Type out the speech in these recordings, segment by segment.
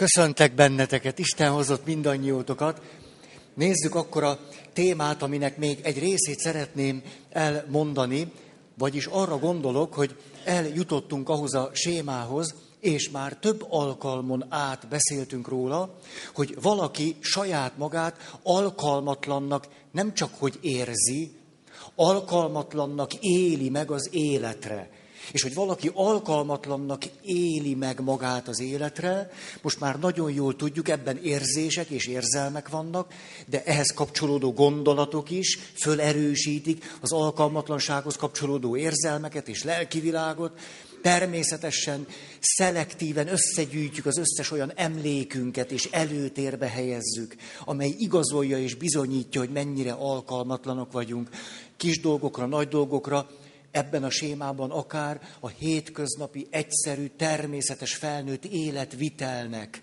Köszöntek benneteket, Isten hozott mindannyiótokat. Nézzük akkor a témát, aminek még egy részét szeretném elmondani, vagyis arra gondolok, hogy eljutottunk ahhoz a sémához, és már több alkalmon át beszéltünk róla, hogy valaki saját magát alkalmatlannak nem csak hogy érzi, alkalmatlannak éli meg az életre. És hogy valaki alkalmatlannak éli meg magát az életre, most már nagyon jól tudjuk, ebben érzések és érzelmek vannak, de ehhez kapcsolódó gondolatok is fölerősítik az alkalmatlansághoz kapcsolódó érzelmeket és lelkivilágot. Természetesen szelektíven összegyűjtjük az összes olyan emlékünket, és előtérbe helyezzük, amely igazolja és bizonyítja, hogy mennyire alkalmatlanok vagyunk kis dolgokra, nagy dolgokra, ebben a sémában akár a hétköznapi, egyszerű, természetes felnőtt életvitelnek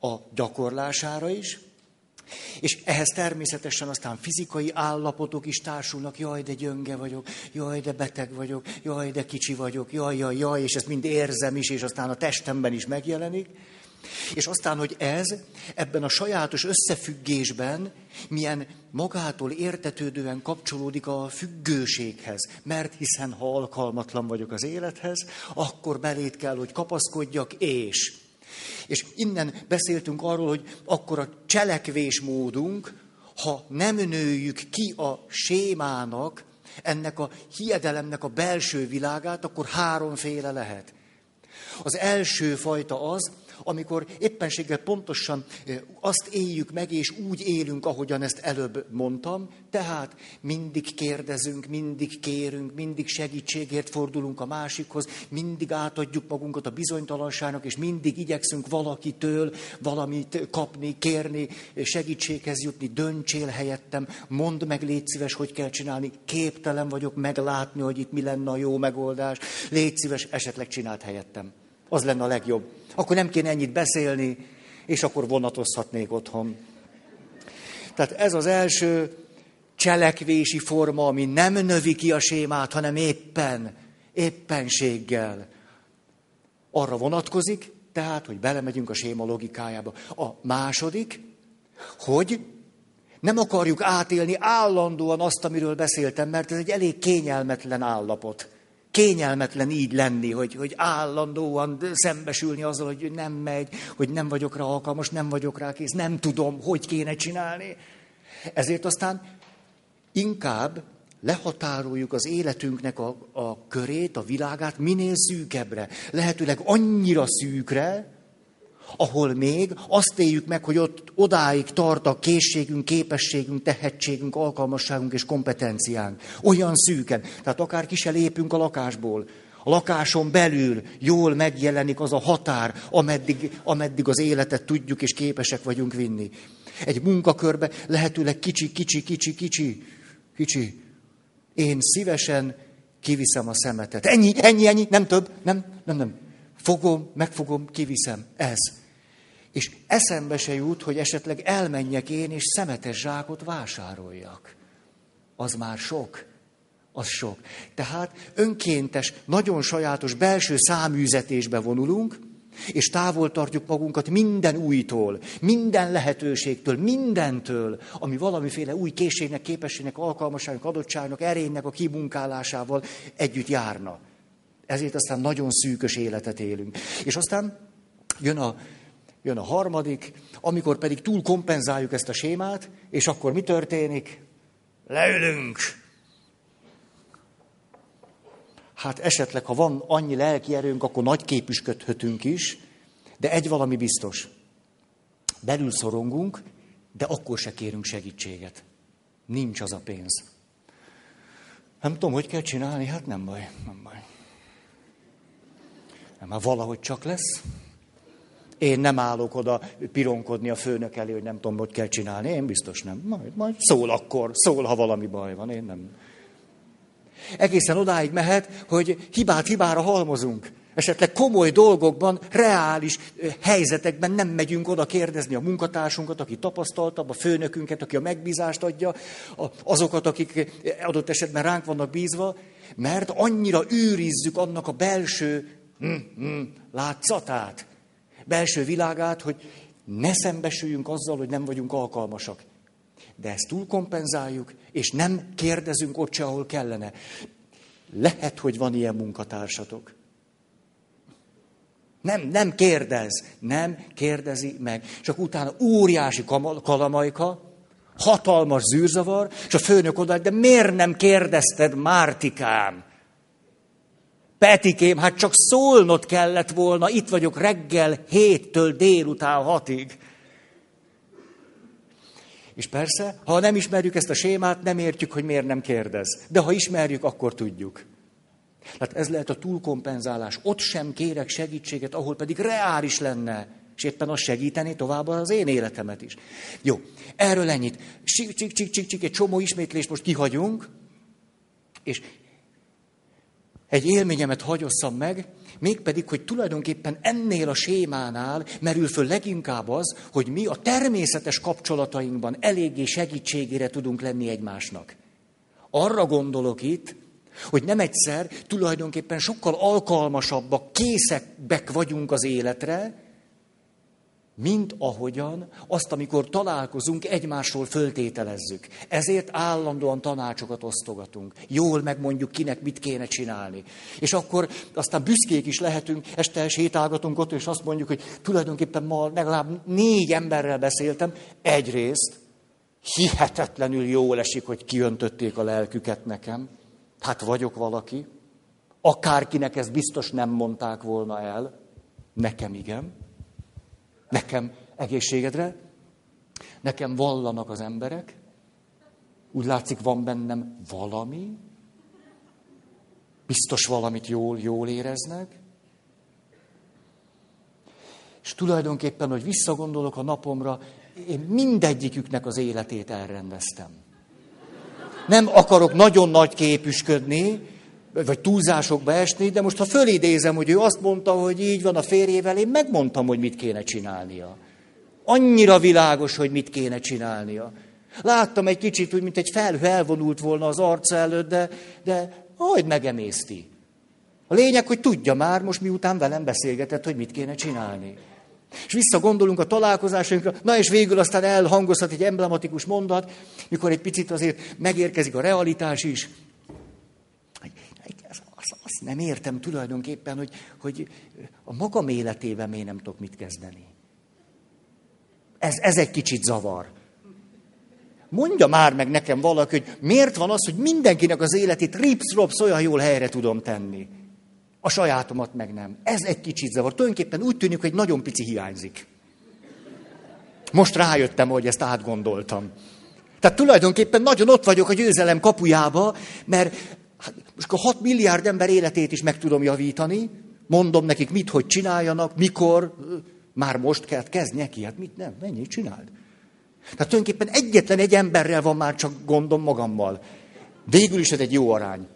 a gyakorlására is, és ehhez természetesen aztán fizikai állapotok is társulnak, jaj, de gyönge vagyok, jaj, de beteg vagyok, jaj, de kicsi vagyok, jaj, jaj, jaj, és ezt mind érzem is, és aztán a testemben is megjelenik. És aztán, hogy ez ebben a sajátos összefüggésben milyen magától értetődően kapcsolódik a függőséghez. Mert hiszen ha alkalmatlan vagyok az élethez, akkor belét kell, hogy kapaszkodjak, és. És innen beszéltünk arról, hogy akkor a cselekvésmódunk, ha nem nőjük ki a sémának, ennek a hiedelemnek a belső világát, akkor háromféle lehet. Az első fajta az, amikor éppenséggel pontosan azt éljük meg, és úgy élünk, ahogyan ezt előbb mondtam, tehát mindig kérdezünk, mindig kérünk, mindig segítségért fordulunk a másikhoz, mindig átadjuk magunkat a bizonytalanságnak, és mindig igyekszünk valakitől valamit kapni, kérni, segítséghez jutni, döntsél helyettem, mondd meg, légy szíves, hogy kell csinálni, képtelen vagyok meglátni, hogy itt mi lenne a jó megoldás, légy szíves, esetleg csinált helyettem. Az lenne a legjobb. Akkor nem kéne ennyit beszélni, és akkor vonatozhatnék otthon. Tehát ez az első cselekvési forma, ami nem növi ki a sémát, hanem éppen, éppenséggel arra vonatkozik, tehát, hogy belemegyünk a séma logikájába. A második, hogy nem akarjuk átélni állandóan azt, amiről beszéltem, mert ez egy elég kényelmetlen állapot kényelmetlen így lenni, hogy, hogy állandóan szembesülni azzal, hogy nem megy, hogy nem vagyok rá alkalmas, nem vagyok rá kész, nem tudom, hogy kéne csinálni. Ezért aztán inkább lehatároljuk az életünknek a, a körét, a világát minél szűkebbre. Lehetőleg annyira szűkre, ahol még azt éljük meg, hogy ott odáig tart a készségünk, képességünk, tehetségünk, alkalmasságunk és kompetenciánk. Olyan szűken. Tehát akár ki se lépünk a lakásból. A lakáson belül jól megjelenik az a határ, ameddig, ameddig az életet tudjuk és képesek vagyunk vinni. Egy munkakörbe lehetőleg kicsi, kicsi, kicsi, kicsi, kicsi. Én szívesen kiviszem a szemetet. Ennyi, ennyi, ennyi, nem több, nem, nem, nem. Fogom, megfogom, kiviszem. Ez. És eszembe se jut, hogy esetleg elmenjek én, és szemetes zsákot vásároljak. Az már sok. Az sok. Tehát önkéntes, nagyon sajátos belső száműzetésbe vonulunk, és távol tartjuk magunkat minden újtól, minden lehetőségtől, mindentől, ami valamiféle új készségnek, képességnek, alkalmasságnak, adottságnak, erénynek a kimunkálásával együtt járna. Ezért aztán nagyon szűkös életet élünk. És aztán jön a Jön a harmadik, amikor pedig túl kompenzáljuk ezt a sémát, és akkor mi történik? Leülünk. Hát esetleg, ha van annyi lelki erőnk, akkor nagy képüsködhetünk is, de egy valami biztos. Belül szorongunk, de akkor se kérünk segítséget. Nincs az a pénz. Nem tudom, hogy kell csinálni, hát nem baj, nem baj. Már valahogy csak lesz. Én nem állok oda pironkodni a főnök elé, hogy nem tudom, hogy kell csinálni. Én biztos nem. Majd, majd szól akkor, szól, ha valami baj van. Én nem. Egészen odáig mehet, hogy hibát hibára halmozunk. Esetleg komoly dolgokban, reális helyzetekben nem megyünk oda kérdezni a munkatársunkat, aki tapasztaltabb, a főnökünket, aki a megbízást adja, azokat, akik adott esetben ránk vannak bízva, mert annyira őrizzük annak a belső hm, hm, látszatát, belső világát, hogy ne szembesüljünk azzal, hogy nem vagyunk alkalmasak. De ezt túlkompenzáljuk, és nem kérdezünk ott se, ahol kellene. Lehet, hogy van ilyen munkatársatok. Nem, nem kérdez, nem kérdezi meg. Csak utána óriási kalamajka, hatalmas zűrzavar, és a főnök oda, de miért nem kérdezted, Mártikám? Petikém, hát csak szólnod kellett volna, itt vagyok reggel héttől délután hatig. És persze, ha nem ismerjük ezt a sémát, nem értjük, hogy miért nem kérdez. De ha ismerjük, akkor tudjuk. Tehát ez lehet a túlkompenzálás. Ott sem kérek segítséget, ahol pedig reális lenne. És éppen az segíteni tovább az én életemet is. Jó, erről ennyit. Csik, csik, csik, csik, csik, egy csomó ismétlést most kihagyunk, és egy élményemet hagyosszam meg, mégpedig, hogy tulajdonképpen ennél a sémánál merül föl leginkább az, hogy mi a természetes kapcsolatainkban eléggé segítségére tudunk lenni egymásnak. Arra gondolok itt, hogy nem egyszer tulajdonképpen sokkal alkalmasabbak, készebbek vagyunk az életre, mint ahogyan azt, amikor találkozunk, egymásról föltételezzük. Ezért állandóan tanácsokat osztogatunk. Jól megmondjuk, kinek mit kéne csinálni. És akkor aztán büszkék is lehetünk, este sétálgatunk ott, és azt mondjuk, hogy tulajdonképpen ma legalább négy emberrel beszéltem. Egyrészt hihetetlenül jól esik, hogy kiöntötték a lelküket nekem. Hát vagyok valaki. Akárkinek ezt biztos nem mondták volna el. Nekem igen. Nekem egészségedre. Nekem vallanak az emberek. Úgy látszik, van bennem valami. Biztos valamit jól, jól éreznek. És tulajdonképpen, hogy visszagondolok a napomra, én mindegyiküknek az életét elrendeztem. Nem akarok nagyon nagy képüsködni, vagy túlzásokba esni, de most ha fölidézem, hogy ő azt mondta, hogy így van a férjével, én megmondtam, hogy mit kéne csinálnia. Annyira világos, hogy mit kéne csinálnia. Láttam egy kicsit, úgy, mint egy felhő elvonult volna az arca előtt, de, de majd megemészti. A lényeg, hogy tudja már most, miután velem beszélgetett, hogy mit kéne csinálni. És visszagondolunk a találkozásainkra, na és végül aztán elhangozhat egy emblematikus mondat, mikor egy picit azért megérkezik a realitás is. Nem értem tulajdonképpen, hogy, hogy a magam életében miért nem tudok mit kezdeni. Ez, ez egy kicsit zavar. Mondja már meg nekem valaki, hogy miért van az, hogy mindenkinek az életét rips olyan jól helyre tudom tenni. A sajátomat meg nem. Ez egy kicsit zavar. Tulajdonképpen úgy tűnik, hogy nagyon pici hiányzik. Most rájöttem, hogy ezt átgondoltam. Tehát tulajdonképpen nagyon ott vagyok a győzelem kapujába, mert hát, most a 6 milliárd ember életét is meg tudom javítani, mondom nekik, mit, hogy csináljanak, mikor, már most kell kezd neki, hát mit nem, menjél, csináld. Tehát tulajdonképpen egyetlen egy emberrel van már csak gondom magammal. Végül is ez egy jó arány.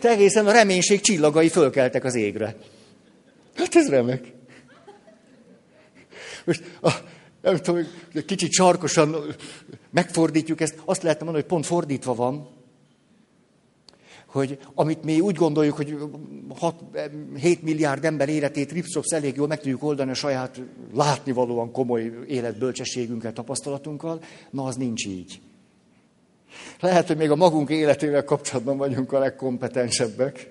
Te egészen a reménység csillagai fölkeltek az égre. Hát ez remek. Most, a, nem tudom, kicsit sarkosan megfordítjuk ezt, azt lehetne mondani, hogy pont fordítva van, hogy amit mi úgy gondoljuk, hogy 6, 7 milliárd ember életét Ripszops elég jól meg tudjuk oldani a saját látnivalóan komoly életbölcsességünkkel, tapasztalatunkkal, na az nincs így. Lehet, hogy még a magunk életével kapcsolatban vagyunk a legkompetensebbek.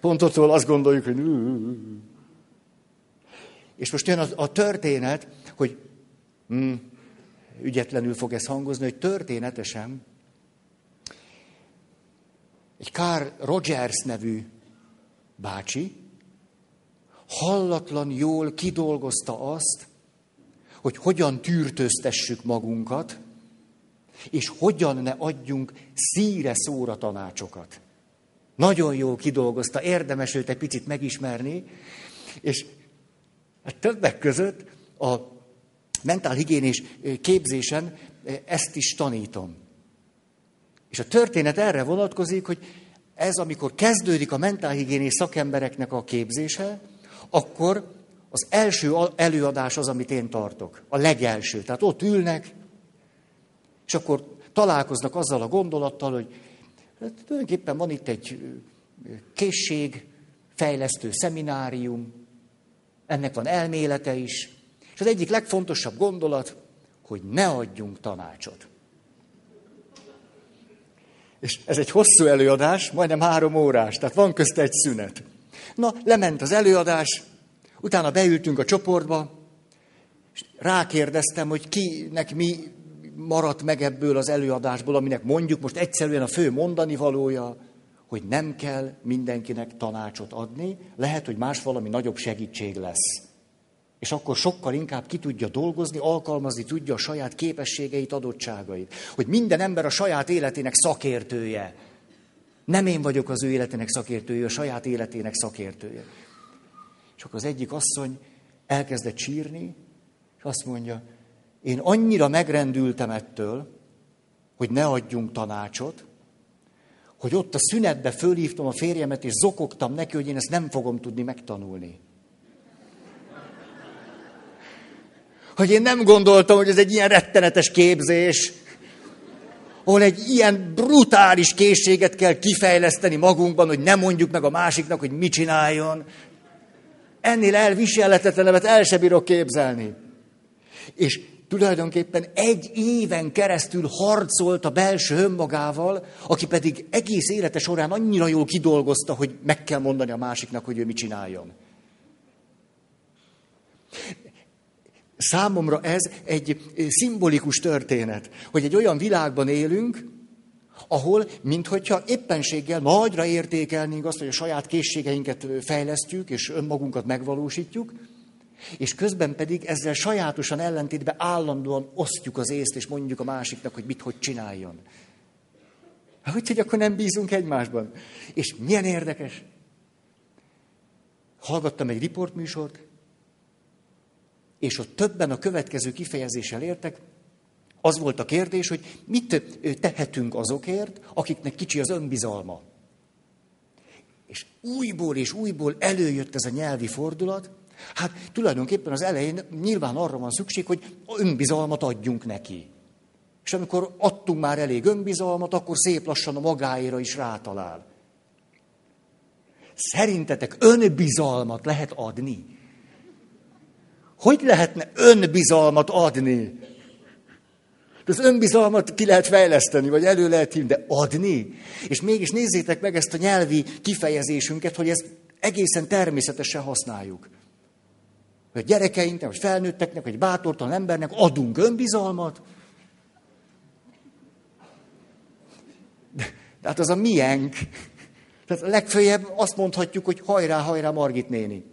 Pont ottól azt gondoljuk, hogy... És most jön a, a történet, hogy mm, ügyetlenül fog ez hangozni, hogy történetesen egy Carl Rogers nevű bácsi hallatlan jól kidolgozta azt, hogy hogyan tűrtöztessük magunkat, és hogyan ne adjunk szíre szóra tanácsokat. Nagyon jól kidolgozta, érdemes őt egy picit megismerni, és hát többek között a mentálhigiénés képzésen ezt is tanítom. És a történet erre vonatkozik, hogy ez, amikor kezdődik a mentálhigiénés szakembereknek a képzése, akkor az első előadás az, amit én tartok. A legelső. Tehát ott ülnek, és akkor találkoznak azzal a gondolattal, hogy hát, tulajdonképpen van itt egy készség, fejlesztő szeminárium, ennek van elmélete is. És az egyik legfontosabb gondolat, hogy ne adjunk tanácsot. És ez egy hosszú előadás, majdnem három órás, tehát van közte egy szünet. Na, lement az előadás, utána beültünk a csoportba, és rákérdeztem, hogy kinek mi maradt meg ebből az előadásból, aminek mondjuk most egyszerűen a fő mondani valója, hogy nem kell mindenkinek tanácsot adni, lehet, hogy más valami nagyobb segítség lesz. És akkor sokkal inkább ki tudja dolgozni, alkalmazni tudja a saját képességeit, adottságait. Hogy minden ember a saját életének szakértője. Nem én vagyok az ő életének szakértője, a saját életének szakértője. És akkor az egyik asszony elkezdett sírni, és azt mondja, én annyira megrendültem ettől, hogy ne adjunk tanácsot, hogy ott a szünetbe fölhívtam a férjemet, és zokogtam neki, hogy én ezt nem fogom tudni megtanulni. Hogy én nem gondoltam, hogy ez egy ilyen rettenetes képzés, ahol egy ilyen brutális készséget kell kifejleszteni magunkban, hogy nem mondjuk meg a másiknak, hogy mit csináljon. Ennél elviselhetetlenebbet el sem bírok képzelni. És tulajdonképpen egy éven keresztül harcolt a belső önmagával, aki pedig egész élete során annyira jól kidolgozta, hogy meg kell mondani a másiknak, hogy ő mit csináljon. Számomra ez egy szimbolikus történet, hogy egy olyan világban élünk, ahol, minthogyha éppenséggel nagyra értékelnénk azt, hogy a saját készségeinket fejlesztjük, és önmagunkat megvalósítjuk, és közben pedig ezzel sajátosan ellentétben állandóan osztjuk az észt, és mondjuk a másiknak, hogy mit, hogy csináljon. Hogy, hogy akkor nem bízunk egymásban. És milyen érdekes. Hallgattam egy riportműsort, és ott többen a következő kifejezéssel értek, az volt a kérdés, hogy mit tehetünk azokért, akiknek kicsi az önbizalma. És újból és újból előjött ez a nyelvi fordulat, Hát tulajdonképpen az elején nyilván arra van szükség, hogy önbizalmat adjunk neki. És amikor adtunk már elég önbizalmat, akkor szép lassan a magáéra is rátalál. Szerintetek önbizalmat lehet adni? Hogy lehetne önbizalmat adni? Az önbizalmat ki lehet fejleszteni, vagy elő lehet hívni, de adni? És mégis nézzétek meg ezt a nyelvi kifejezésünket, hogy ezt egészen természetesen használjuk hogy gyerekeinknek, vagy felnőtteknek, vagy bátortalan embernek adunk önbizalmat. De, de hát az a miénk. Tehát legfőjebb azt mondhatjuk, hogy hajrá, hajrá, Margit néni.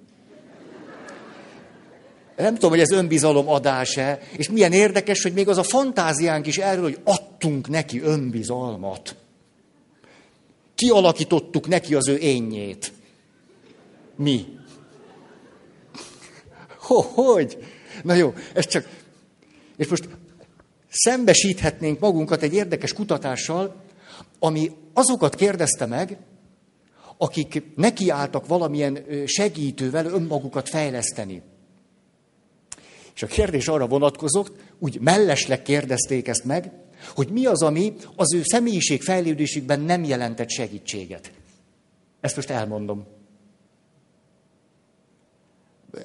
Nem tudom, hogy ez önbizalom adása, és milyen érdekes, hogy még az a fantáziánk is erről, hogy adtunk neki önbizalmat. Kialakítottuk neki az ő énjét. Mi? Hogy? Na jó, ez csak... És most szembesíthetnénk magunkat egy érdekes kutatással, ami azokat kérdezte meg, akik nekiálltak valamilyen segítővel önmagukat fejleszteni. És a kérdés arra vonatkozott, úgy mellesleg kérdezték ezt meg, hogy mi az, ami az ő személyiség fejlődésükben nem jelentett segítséget. Ezt most elmondom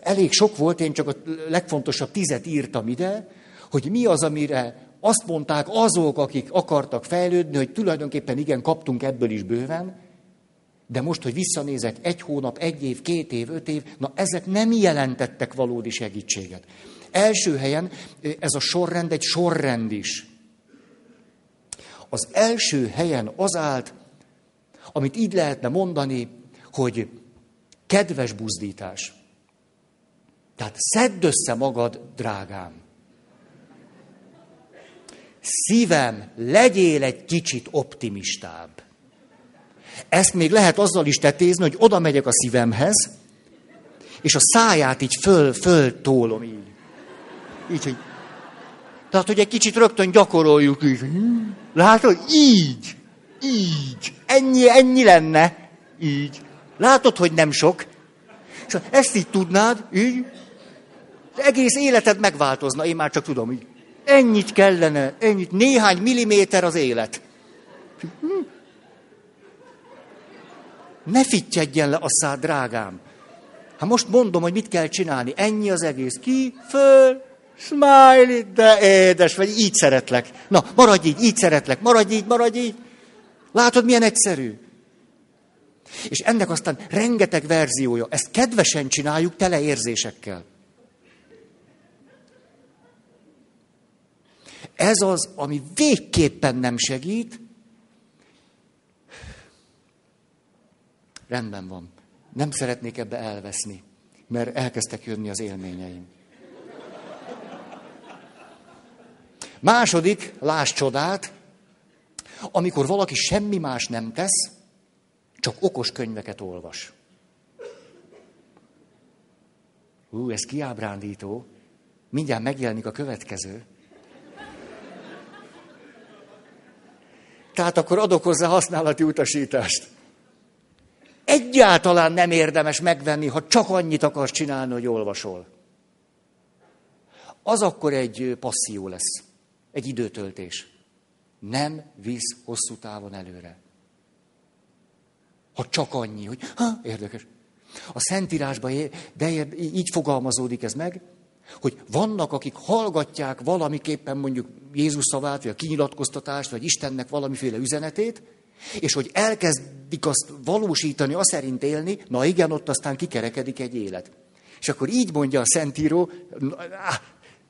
elég sok volt, én csak a legfontosabb tizet írtam ide, hogy mi az, amire azt mondták azok, akik akartak fejlődni, hogy tulajdonképpen igen, kaptunk ebből is bőven, de most, hogy visszanézek egy hónap, egy év, két év, öt év, na ezek nem jelentettek valódi segítséget. Első helyen ez a sorrend egy sorrend is. Az első helyen az állt, amit így lehetne mondani, hogy kedves buzdítás. Tehát szedd össze magad, drágám. Szívem, legyél egy kicsit optimistább. Ezt még lehet azzal is tetézni, hogy oda megyek a szívemhez, és a száját így föl, föl tólom így. Így, hogy... Tehát, hogy egy kicsit rögtön gyakoroljuk így. Látod? Így. Így. Ennyi, ennyi lenne. Így. Látod, hogy nem sok. És ezt így tudnád, így, egész életed megváltozna, én már csak tudom, hogy ennyit kellene, ennyit, néhány milliméter az élet. Ne fittyedjen le a szád, drágám. Hát most mondom, hogy mit kell csinálni. Ennyi az egész. Ki, föl, smiley, de édes vagy, így szeretlek. Na, maradj így, így szeretlek, maradj így, maradj így. Látod, milyen egyszerű? És ennek aztán rengeteg verziója. Ezt kedvesen csináljuk, tele érzésekkel. Ez az, ami végképpen nem segít. Rendben van. Nem szeretnék ebbe elveszni, mert elkezdtek jönni az élményeim. Második, láss csodát, amikor valaki semmi más nem tesz, csak okos könyveket olvas. Hú, ez kiábrándító. Mindjárt megjelenik a következő. Tehát akkor adok hozzá használati utasítást. Egyáltalán nem érdemes megvenni, ha csak annyit akarsz csinálni, hogy olvasol. Az akkor egy passzió lesz, egy időtöltés. Nem visz hosszú távon előre. Ha csak annyi, hogy ha, érdekes. A Szentírásban de így fogalmazódik ez meg, hogy vannak, akik hallgatják valamiképpen mondjuk Jézus szavát, vagy a kinyilatkoztatást, vagy Istennek valamiféle üzenetét, és hogy elkezdik azt valósítani, azt szerint élni, na igen, ott aztán kikerekedik egy élet. És akkor így mondja a Szentíró,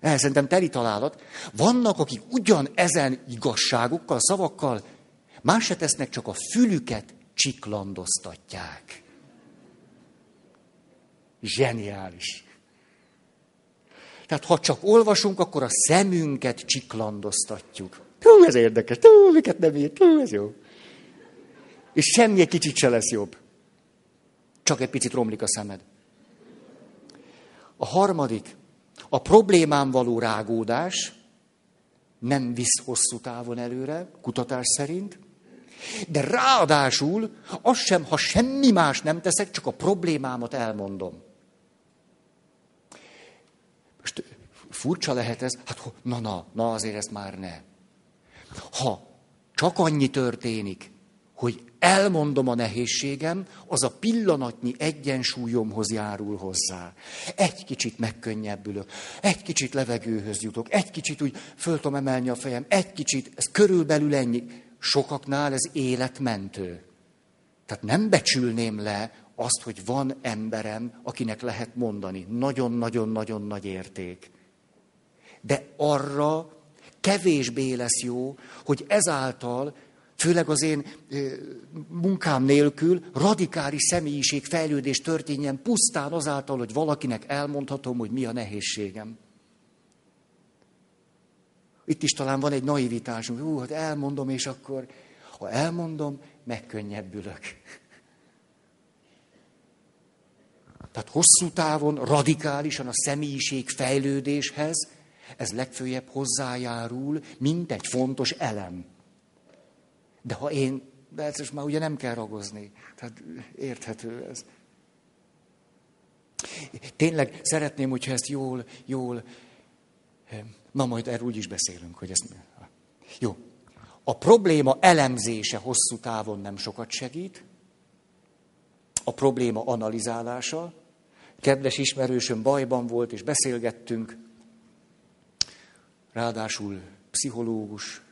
ehhez szerintem teli találat, vannak, akik ugyan ezen igazságokkal, szavakkal más se tesznek, csak a fülüket csiklandoztatják. Zseniális. Tehát ha csak olvasunk, akkor a szemünket csiklandoztatjuk. Hú, ez érdekes, hú, miket nem írt, hú, ez jó. És semmi egy kicsit se lesz jobb. Csak egy picit romlik a szemed. A harmadik, a problémán való rágódás nem visz hosszú távon előre, kutatás szerint, de ráadásul az sem, ha semmi más nem teszek, csak a problémámat elmondom. Most furcsa lehet ez, hát na, na, na azért ezt már ne. Ha csak annyi történik, hogy elmondom a nehézségem, az a pillanatnyi egyensúlyomhoz járul hozzá. Egy kicsit megkönnyebbülök, egy kicsit levegőhöz jutok, egy kicsit úgy föl tudom emelni a fejem, egy kicsit, ez körülbelül ennyi. Sokaknál ez életmentő. Tehát nem becsülném le azt, hogy van emberem, akinek lehet mondani. Nagyon-nagyon-nagyon nagy érték. De arra kevésbé lesz jó, hogy ezáltal főleg az én munkám nélkül radikális személyiség fejlődés történjen pusztán azáltal, hogy valakinek elmondhatom, hogy mi a nehézségem. Itt is talán van egy naivitásunk, hú, hát elmondom, és akkor, ha elmondom, megkönnyebbülök. Tehát hosszú távon, radikálisan a személyiség fejlődéshez ez legfőjebb hozzájárul, mint egy fontos elem. De ha én, de ez most már ugye nem kell ragozni. Tehát érthető ez. Tényleg szeretném, hogyha ezt jól, jól, na majd erről úgy is beszélünk, hogy ezt... Jó. A probléma elemzése hosszú távon nem sokat segít, a probléma analizálása. Kedves ismerősöm bajban volt, és beszélgettünk, ráadásul pszichológus,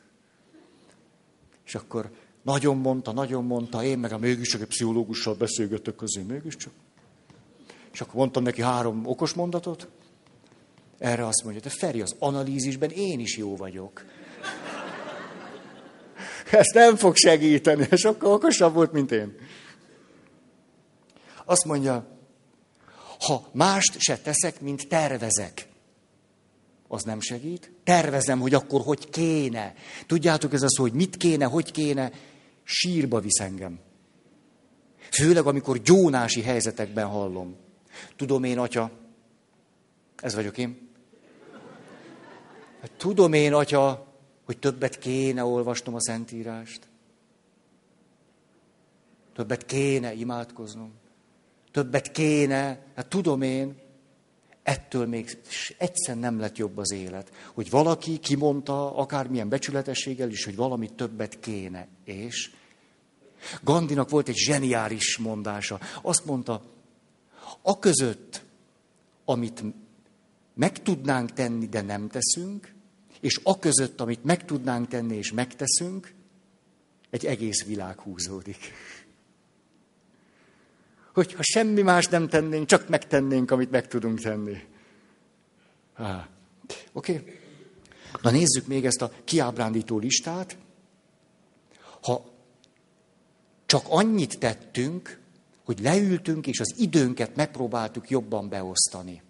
és akkor nagyon mondta, nagyon mondta, én meg a mégiscsak egy pszichológussal beszélgetek közé, mégiscsak. És akkor mondtam neki három okos mondatot. Erre azt mondja, de Feri, az analízisben én is jó vagyok. Ezt nem fog segíteni, sokkal okosabb volt, mint én. Azt mondja, ha mást se teszek, mint tervezek, az nem segít. Tervezem, hogy akkor hogy kéne. Tudjátok, ez az, hogy mit kéne, hogy kéne, sírba visz engem. Főleg, amikor gyónási helyzetekben hallom. Tudom én, atya, ez vagyok én. Hát tudom én, atya, hogy többet kéne olvasnom a Szentírást. Többet kéne imádkoznom. Többet kéne, hát tudom én, ettől még egyszer nem lett jobb az élet. Hogy valaki kimondta, akármilyen becsületességgel is, hogy valami többet kéne. És Gandinak volt egy zseniális mondása. Azt mondta, a között, amit meg tudnánk tenni, de nem teszünk, és a között, amit meg tudnánk tenni, és megteszünk, egy egész világ húzódik. Hogyha semmi más nem tennénk, csak megtennénk, amit meg tudunk tenni. Oké? Okay. Na nézzük még ezt a kiábrándító listát. Ha csak annyit tettünk, hogy leültünk, és az időnket megpróbáltuk jobban beosztani.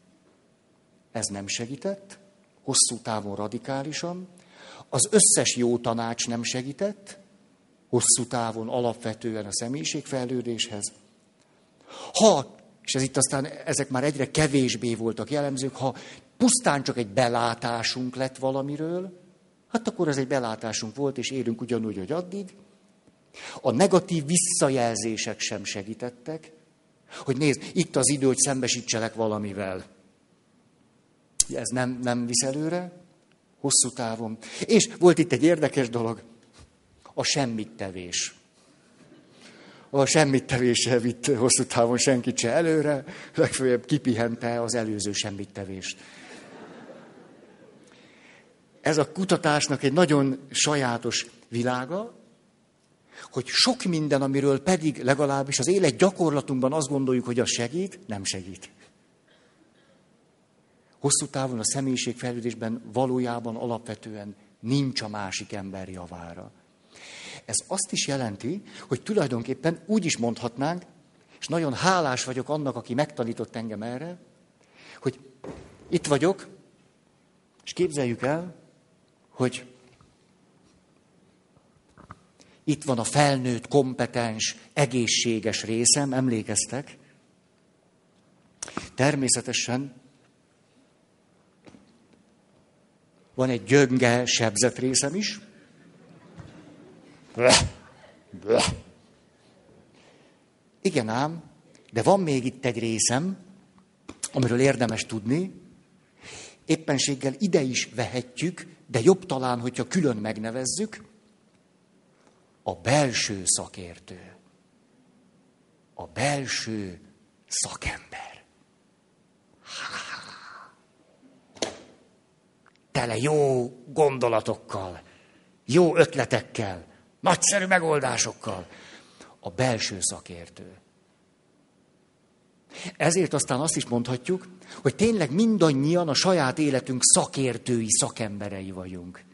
Ez nem segített, hosszú távon radikálisan. Az összes jó tanács nem segített, hosszú távon alapvetően a személyiségfejlődéshez. Ha, és ez itt aztán ezek már egyre kevésbé voltak jellemzők, ha pusztán csak egy belátásunk lett valamiről, hát akkor ez egy belátásunk volt, és élünk ugyanúgy, hogy addig. A negatív visszajelzések sem segítettek, hogy nézd, itt az idő, hogy szembesítselek valamivel. Ez nem, nem visz előre, hosszú távon. És volt itt egy érdekes dolog, a semmit tevés. A semmit tevéssel vitt hosszú távon senkit se előre, legfeljebb kipihente az előző semmit tevést. Ez a kutatásnak egy nagyon sajátos világa, hogy sok minden, amiről pedig legalábbis az élet gyakorlatunkban azt gondoljuk, hogy az segít, nem segít. Hosszú távon a személyiségfejlődésben valójában alapvetően nincs a másik ember javára. Ez azt is jelenti, hogy tulajdonképpen úgy is mondhatnánk, és nagyon hálás vagyok annak, aki megtanított engem erre, hogy itt vagyok, és képzeljük el, hogy itt van a felnőtt, kompetens, egészséges részem, emlékeztek? Természetesen van egy gyönge, sebzett részem is. Igen ám, de van még itt egy részem, amiről érdemes tudni. Éppenséggel ide is vehetjük, de jobb talán, hogyha külön megnevezzük, a belső szakértő. A belső szakember. Tele jó gondolatokkal, jó ötletekkel, nagyszerű megoldásokkal. A belső szakértő. Ezért aztán azt is mondhatjuk, hogy tényleg mindannyian a saját életünk szakértői, szakemberei vagyunk.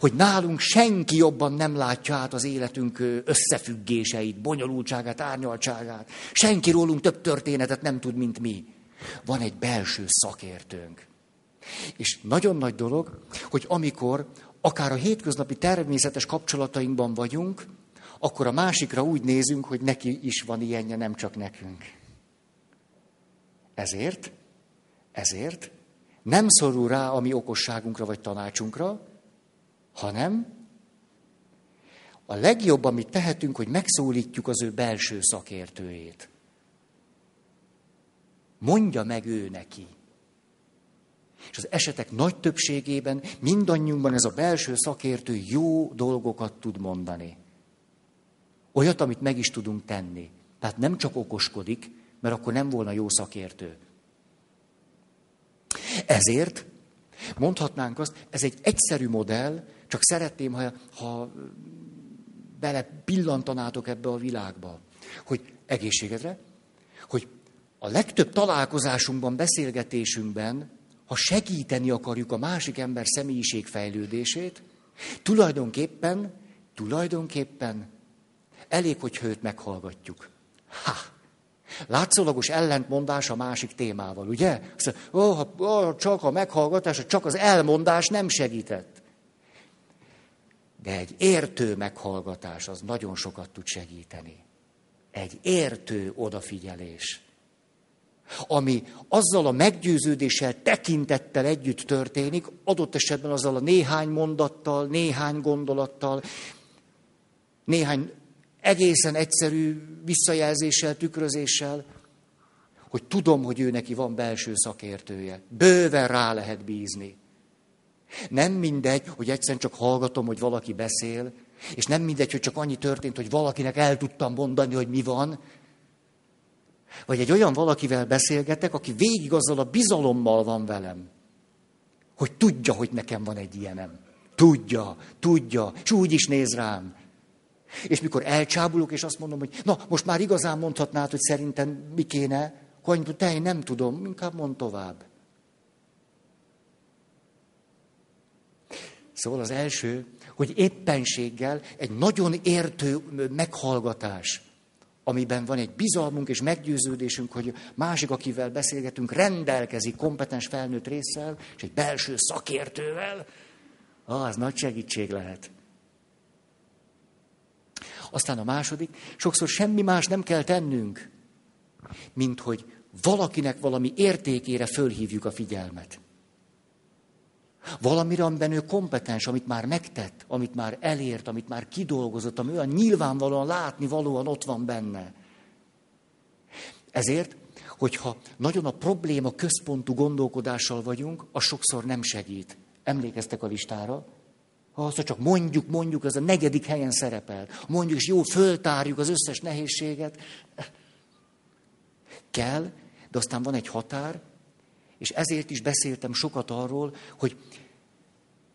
Hogy nálunk senki jobban nem látja át az életünk összefüggéseit, bonyolultságát, árnyaltságát. Senki rólunk több történetet nem tud, mint mi. Van egy belső szakértőnk. És nagyon nagy dolog, hogy amikor akár a hétköznapi természetes kapcsolatainkban vagyunk, akkor a másikra úgy nézünk, hogy neki is van ilyenje, nem csak nekünk. Ezért, ezért nem szorul rá a mi okosságunkra vagy tanácsunkra, hanem a legjobb, amit tehetünk, hogy megszólítjuk az ő belső szakértőjét. Mondja meg ő neki. És az esetek nagy többségében mindannyiunkban ez a belső szakértő jó dolgokat tud mondani. Olyat, amit meg is tudunk tenni. Tehát nem csak okoskodik, mert akkor nem volna jó szakértő. Ezért mondhatnánk azt, ez egy egyszerű modell, csak szeretném, ha, ha bele pillantanátok ebbe a világba, hogy egészségedre, hogy a legtöbb találkozásunkban, beszélgetésünkben, ha segíteni akarjuk a másik ember személyiség fejlődését, tulajdonképpen, tulajdonképpen elég, hogy őt meghallgatjuk. Ha! Látszólagos ellentmondás a másik témával, ugye? Azt oh, oh, csak a meghallgatás, csak az elmondás nem segített. De egy értő meghallgatás az nagyon sokat tud segíteni. Egy értő odafigyelés. Ami azzal a meggyőződéssel, tekintettel együtt történik, adott esetben azzal a néhány mondattal, néhány gondolattal, néhány egészen egyszerű visszajelzéssel, tükrözéssel, hogy tudom, hogy ő neki van belső szakértője. Bőven rá lehet bízni. Nem mindegy, hogy egyszerűen csak hallgatom, hogy valaki beszél, És nem mindegy, hogy csak annyi történt, hogy valakinek el tudtam mondani, hogy mi van. Vagy egy olyan valakivel beszélgetek, aki végig azzal a bizalommal van velem, hogy tudja, hogy nekem van egy ilyenem. Tudja, tudja, és úgy is néz rám. És mikor elcsábulok, és azt mondom, hogy na, most már igazán mondhatnád, hogy szerintem mi kéne, hogy te, nem tudom, inkább mond tovább. Szóval az első, hogy éppenséggel egy nagyon értő meghallgatás, amiben van egy bizalmunk és meggyőződésünk, hogy másik, akivel beszélgetünk, rendelkezik kompetens felnőtt résszel, és egy belső szakértővel, az nagy segítség lehet. Aztán a második, sokszor semmi más nem kell tennünk, mint hogy valakinek valami értékére fölhívjuk a figyelmet. Valamire, amiben ő kompetens, amit már megtett, amit már elért, amit már kidolgozott, ami olyan nyilvánvalóan látni valóan ott van benne. Ezért, hogyha nagyon a probléma központú gondolkodással vagyunk, az sokszor nem segít. Emlékeztek a listára? Ha azt csak mondjuk, mondjuk, ez a negyedik helyen szerepel. Mondjuk, és jó, föltárjuk az összes nehézséget. Kell, de aztán van egy határ, és ezért is beszéltem sokat arról, hogy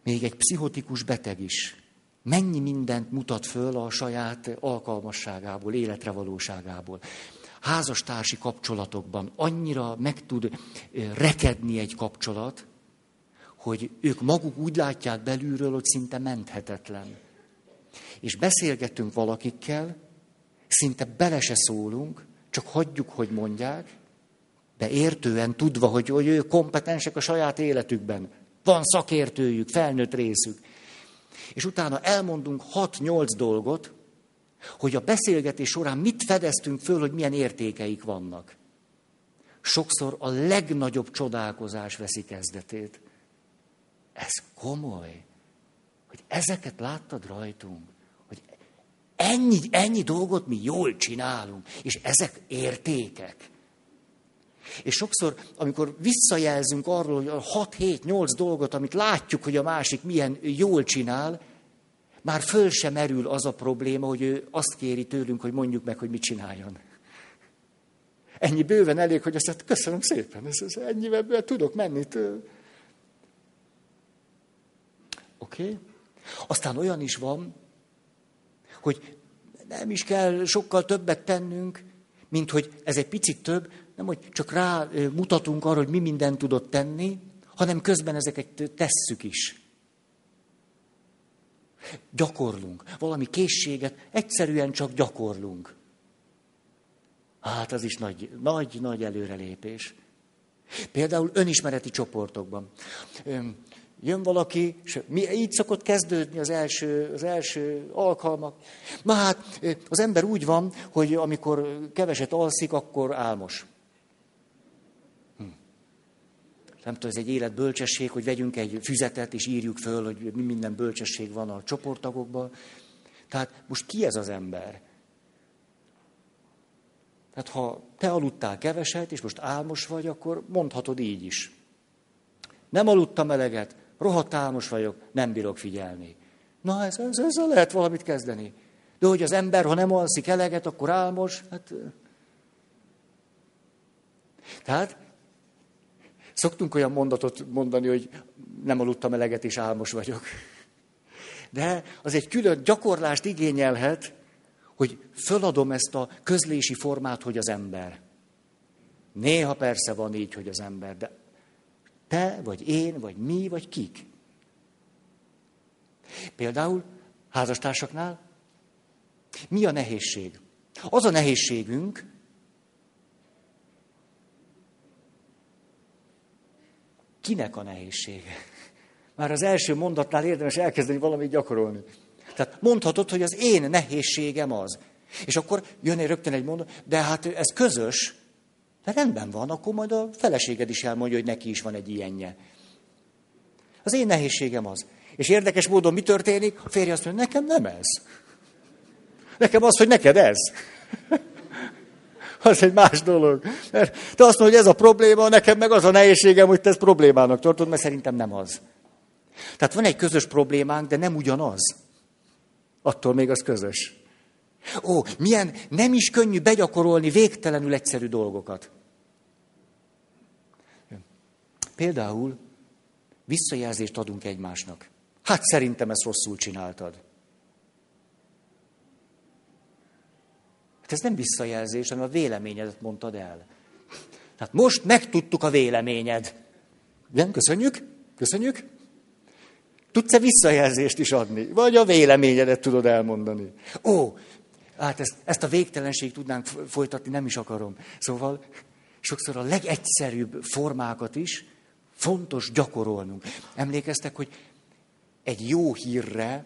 még egy pszichotikus beteg is mennyi mindent mutat föl a saját alkalmasságából, életre valóságából. Házastársi kapcsolatokban annyira meg tud rekedni egy kapcsolat, hogy ők maguk úgy látják belülről, hogy szinte menthetetlen. És beszélgetünk valakikkel, szinte bele se szólunk, csak hagyjuk, hogy mondják, de értően tudva, hogy, hogy ők kompetensek a saját életükben. Van szakértőjük, felnőtt részük. És utána elmondunk 6-8 dolgot, hogy a beszélgetés során mit fedeztünk föl, hogy milyen értékeik vannak. Sokszor a legnagyobb csodálkozás veszi kezdetét. Ez komoly, hogy ezeket láttad rajtunk, hogy ennyi, ennyi dolgot mi jól csinálunk, és ezek értékek. És sokszor, amikor visszajelzünk arról, hogy a 6-7-8 dolgot, amit látjuk, hogy a másik milyen jól csinál, már föl sem merül az a probléma, hogy ő azt kéri tőlünk, hogy mondjuk meg, hogy mit csináljon. Ennyi bőven elég, hogy azt mondja, köszönöm szépen, ez, ez ennyivel tudok menni. Oké? Okay? Aztán olyan is van, hogy nem is kell sokkal többet tennünk, mint hogy ez egy picit több, nem hogy csak rá mutatunk arra, hogy mi mindent tudott tenni, hanem közben ezeket tesszük is. Gyakorlunk. Valami készséget egyszerűen csak gyakorlunk. Hát az is nagy, nagy, nagy előrelépés. Például önismereti csoportokban. Jön valaki, és mi, így szokott kezdődni az első, az első alkalmak. Na hát, az ember úgy van, hogy amikor keveset alszik, akkor álmos. Nem tudom, ez egy életbölcsesség, hogy vegyünk egy füzetet, és írjuk föl, hogy mi minden bölcsesség van a csoporttagokban. Tehát most ki ez az ember? Tehát ha te aludtál keveset, és most álmos vagy, akkor mondhatod így is. Nem aludtam eleget, rohadt álmos vagyok, nem bírok figyelni. Na, ez, ez, ezzel lehet valamit kezdeni. De hogy az ember, ha nem alszik eleget, akkor álmos, hát... Tehát Szoktunk olyan mondatot mondani, hogy nem aludtam eleget és álmos vagyok. De az egy külön gyakorlást igényelhet, hogy föladom ezt a közlési formát, hogy az ember. Néha persze van így, hogy az ember, de te, vagy én, vagy mi, vagy kik. Például házastársaknál mi a nehézség? Az a nehézségünk, Kinek a nehézsége? Már az első mondatnál érdemes elkezdeni valamit gyakorolni. Tehát mondhatod, hogy az én nehézségem az. És akkor jön egy rögtön egy mondat, de hát ez közös. De rendben van, akkor majd a feleséged is elmondja, hogy neki is van egy ilyenje. Az én nehézségem az. És érdekes módon mi történik? A férje azt mondja, nekem nem ez. Nekem az, hogy neked ez az egy más dolog. Te azt mondod, hogy ez a probléma, nekem meg az a nehézségem, hogy te ezt problémának tartod, mert szerintem nem az. Tehát van egy közös problémánk, de nem ugyanaz. Attól még az közös. Ó, milyen nem is könnyű begyakorolni végtelenül egyszerű dolgokat. Például visszajelzést adunk egymásnak. Hát szerintem ezt rosszul csináltad. Hát ez nem visszajelzés, hanem a véleményedet mondtad el. Tehát most megtudtuk a véleményed. Nem, köszönjük, köszönjük. Tudsz-e visszajelzést is adni? Vagy a véleményedet tudod elmondani? Ó, hát ezt, ezt a végtelenség tudnánk folytatni, nem is akarom. Szóval sokszor a legegyszerűbb formákat is fontos gyakorolnunk. Emlékeztek, hogy egy jó hírre,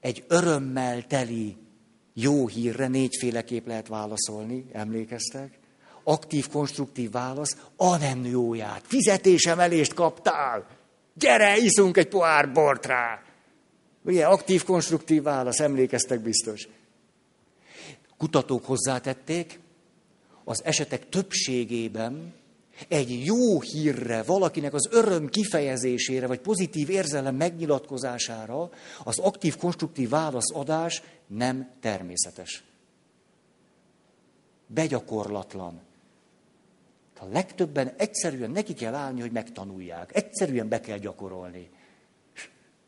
egy örömmel teli jó hírre négyféleképp lehet válaszolni, emlékeztek? Aktív, konstruktív válasz, a nem jóját, fizetésemelést kaptál, gyere, iszunk egy pohár bort rá. Ugye, aktív, konstruktív válasz, emlékeztek biztos. Kutatók hozzátették, az esetek többségében egy jó hírre, valakinek az öröm kifejezésére, vagy pozitív érzelem megnyilatkozására az aktív, konstruktív válaszadás nem természetes. Begyakorlatlan. A legtöbben egyszerűen neki kell állni, hogy megtanulják. Egyszerűen be kell gyakorolni.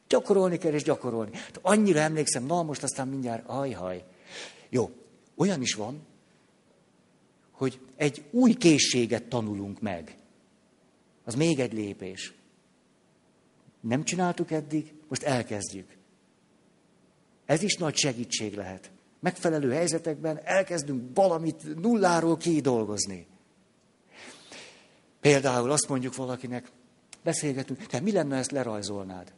Gyakorolni kell és gyakorolni. Hát annyira emlékszem, na most aztán mindjárt, ajhaj. Jó, olyan is van, hogy egy új készséget tanulunk meg. Az még egy lépés. Nem csináltuk eddig, most elkezdjük. Ez is nagy segítség lehet. Megfelelő helyzetekben elkezdünk valamit nulláról kidolgozni. Például azt mondjuk valakinek, beszélgetünk, te mi lenne, ezt lerajzolnád?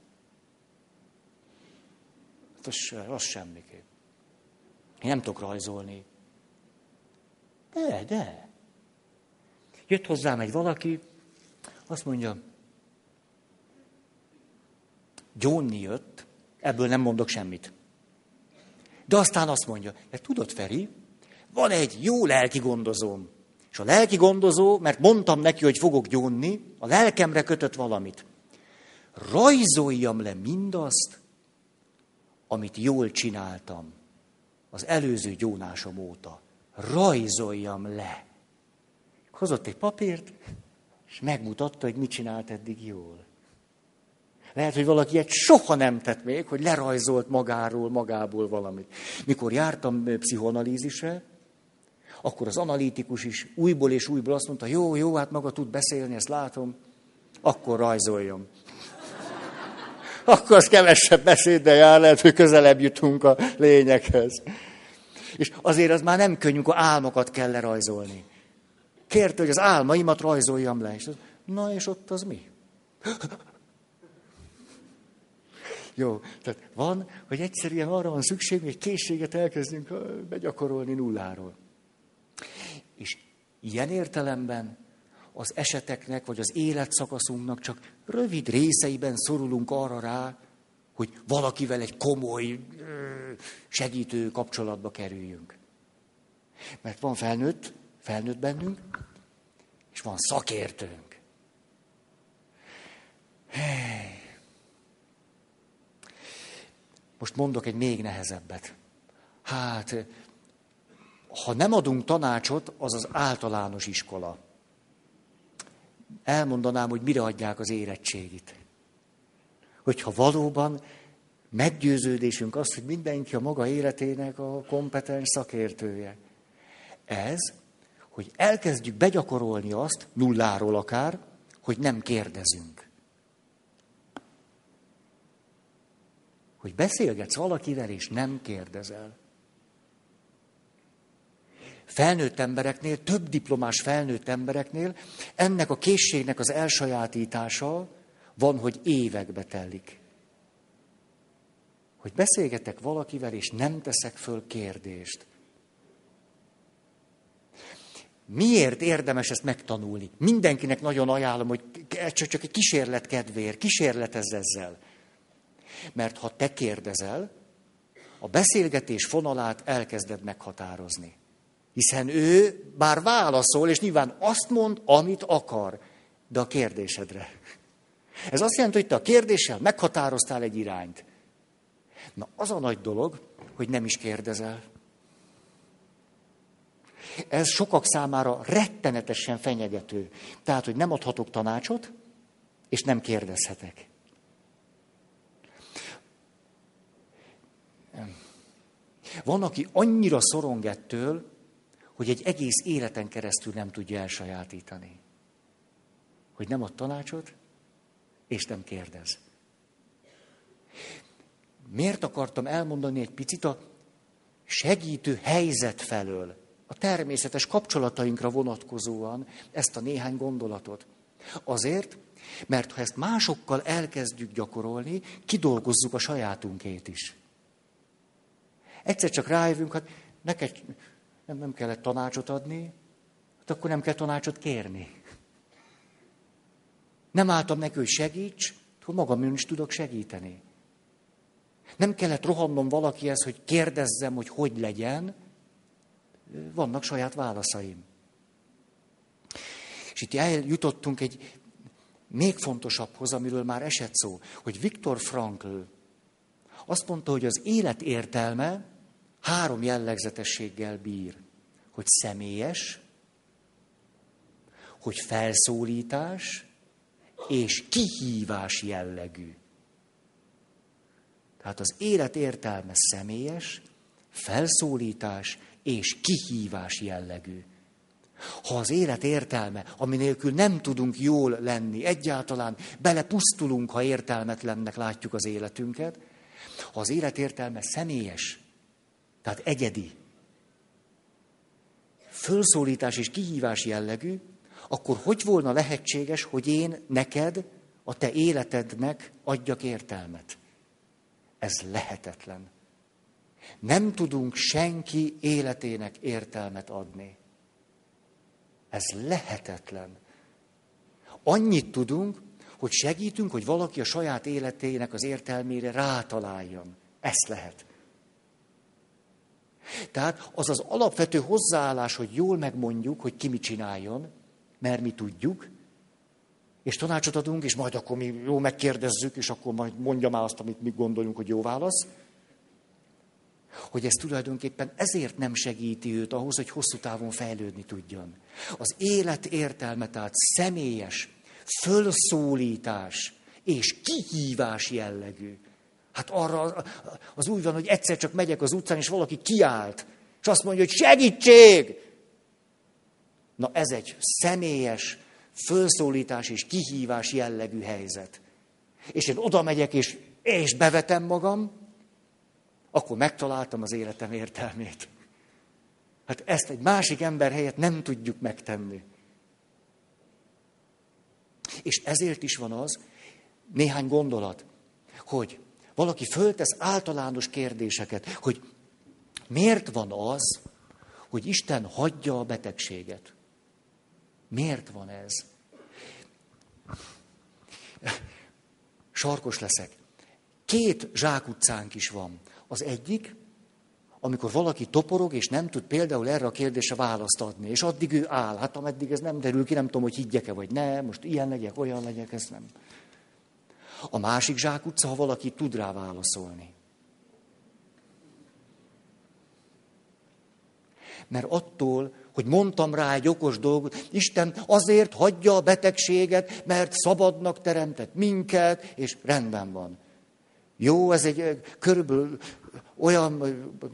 Hát az, az semmiképp. Én nem tudok rajzolni. De, de. Jött hozzám egy valaki, azt mondja, Johnny jött, ebből nem mondok semmit. De aztán azt mondja, de tudod, Feri, van egy jó lelki gondozóm. És a lelki gondozó, mert mondtam neki, hogy fogok gyónni, a lelkemre kötött valamit. Rajzoljam le mindazt, amit jól csináltam az előző gyónásom óta rajzoljam le. Hozott egy papírt, és megmutatta, hogy mit csinált eddig jól. Lehet, hogy valaki egy soha nem tett még, hogy lerajzolt magáról, magából valamit. Mikor jártam pszichoanalízisre, akkor az analitikus is újból és újból azt mondta, jó, jó, hát maga tud beszélni, ezt látom, akkor rajzoljam. Akkor az kevesebb beszéddel jár, lehet, hogy közelebb jutunk a lényeghez. És azért az már nem könnyű, amikor álmokat kell lerajzolni. Kérte, hogy az álmaimat rajzoljam le. És az, na és ott az mi? Jó, tehát van, hogy egyszerűen arra van szükség, hogy egy készséget elkezdünk begyakorolni nulláról. És ilyen értelemben az eseteknek, vagy az életszakaszunknak csak rövid részeiben szorulunk arra rá, hogy valakivel egy komoly, segítő kapcsolatba kerüljünk. Mert van felnőtt, felnőtt bennünk, és van szakértőnk. Most mondok egy még nehezebbet. Hát, ha nem adunk tanácsot, az az általános iskola. Elmondanám, hogy mire adják az érettségit hogyha valóban meggyőződésünk az, hogy mindenki a maga életének a kompetens szakértője. Ez, hogy elkezdjük begyakorolni azt, nulláról akár, hogy nem kérdezünk. Hogy beszélgetsz valakivel, és nem kérdezel. Felnőtt embereknél, több diplomás felnőtt embereknél ennek a készségnek az elsajátítása van, hogy évekbe telik. Hogy beszélgetek valakivel, és nem teszek föl kérdést. Miért érdemes ezt megtanulni? Mindenkinek nagyon ajánlom, hogy csak egy kísérlet kedvéért, kísérletezz ezzel. Mert ha te kérdezel, a beszélgetés fonalát elkezded meghatározni. Hiszen ő bár válaszol, és nyilván azt mond, amit akar, de a kérdésedre. Ez azt jelenti, hogy te a kérdéssel meghatároztál egy irányt. Na, az a nagy dolog, hogy nem is kérdezel. Ez sokak számára rettenetesen fenyegető. Tehát, hogy nem adhatok tanácsot, és nem kérdezhetek. Van, aki annyira szorong ettől, hogy egy egész életen keresztül nem tudja elsajátítani. Hogy nem ad tanácsot, és nem kérdez. Miért akartam elmondani egy picit a segítő helyzet felől, a természetes kapcsolatainkra vonatkozóan ezt a néhány gondolatot? Azért, mert ha ezt másokkal elkezdjük gyakorolni, kidolgozzuk a sajátunkét is. Egyszer csak rájövünk, hát neked nem, nem kellett tanácsot adni, hát akkor nem kell tanácsot kérni. Nem álltam neki, hogy segíts, hogy magam is tudok segíteni. Nem kellett rohannom valakihez, hogy kérdezzem, hogy hogy legyen. Vannak saját válaszaim. És itt eljutottunk egy még fontosabbhoz, amiről már esett szó, hogy Viktor Frankl azt mondta, hogy az élet értelme három jellegzetességgel bír. Hogy személyes, hogy felszólítás, és kihívás jellegű. Tehát az élet értelme személyes, felszólítás és kihívás jellegű. Ha az élet értelme, ami nélkül nem tudunk jól lenni, egyáltalán belepusztulunk, ha értelmetlennek látjuk az életünket, ha az élet értelme személyes, tehát egyedi, fölszólítás és kihívás jellegű, akkor hogy volna lehetséges, hogy én neked, a te életednek adjak értelmet? Ez lehetetlen. Nem tudunk senki életének értelmet adni. Ez lehetetlen. Annyit tudunk, hogy segítünk, hogy valaki a saját életének az értelmére rátaláljon. Ezt lehet. Tehát az az alapvető hozzáállás, hogy jól megmondjuk, hogy ki mit csináljon, mert mi tudjuk, és tanácsot adunk, és majd akkor mi jó megkérdezzük, és akkor majd mondja már azt, amit mi gondolunk, hogy jó válasz. Hogy ez tulajdonképpen ezért nem segíti őt ahhoz, hogy hosszú távon fejlődni tudjon. Az élet értelme, tehát személyes, fölszólítás és kihívás jellegű. Hát arra az úgy van, hogy egyszer csak megyek az utcán, és valaki kiállt, és azt mondja, hogy segítség! Na ez egy személyes, fölszólítás és kihívás jellegű helyzet. És én oda megyek, és, és bevetem magam, akkor megtaláltam az életem értelmét. Hát ezt egy másik ember helyett nem tudjuk megtenni. És ezért is van az, néhány gondolat, hogy valaki föltesz általános kérdéseket, hogy miért van az, hogy Isten hagyja a betegséget. Miért van ez? Sarkos leszek. Két zsákutcánk is van. Az egyik, amikor valaki toporog, és nem tud például erre a kérdésre választ adni, és addig ő áll. Hát ameddig ez nem derül ki, nem tudom, hogy higgyek-e vagy ne, most ilyen legyek, olyan legyek, ez nem. A másik zsákutca, ha valaki tud rá válaszolni. Mert attól, hogy mondtam rá egy okos dolgot, Isten azért hagyja a betegséget, mert szabadnak teremtett minket, és rendben van. Jó, ez egy körülbelül olyan,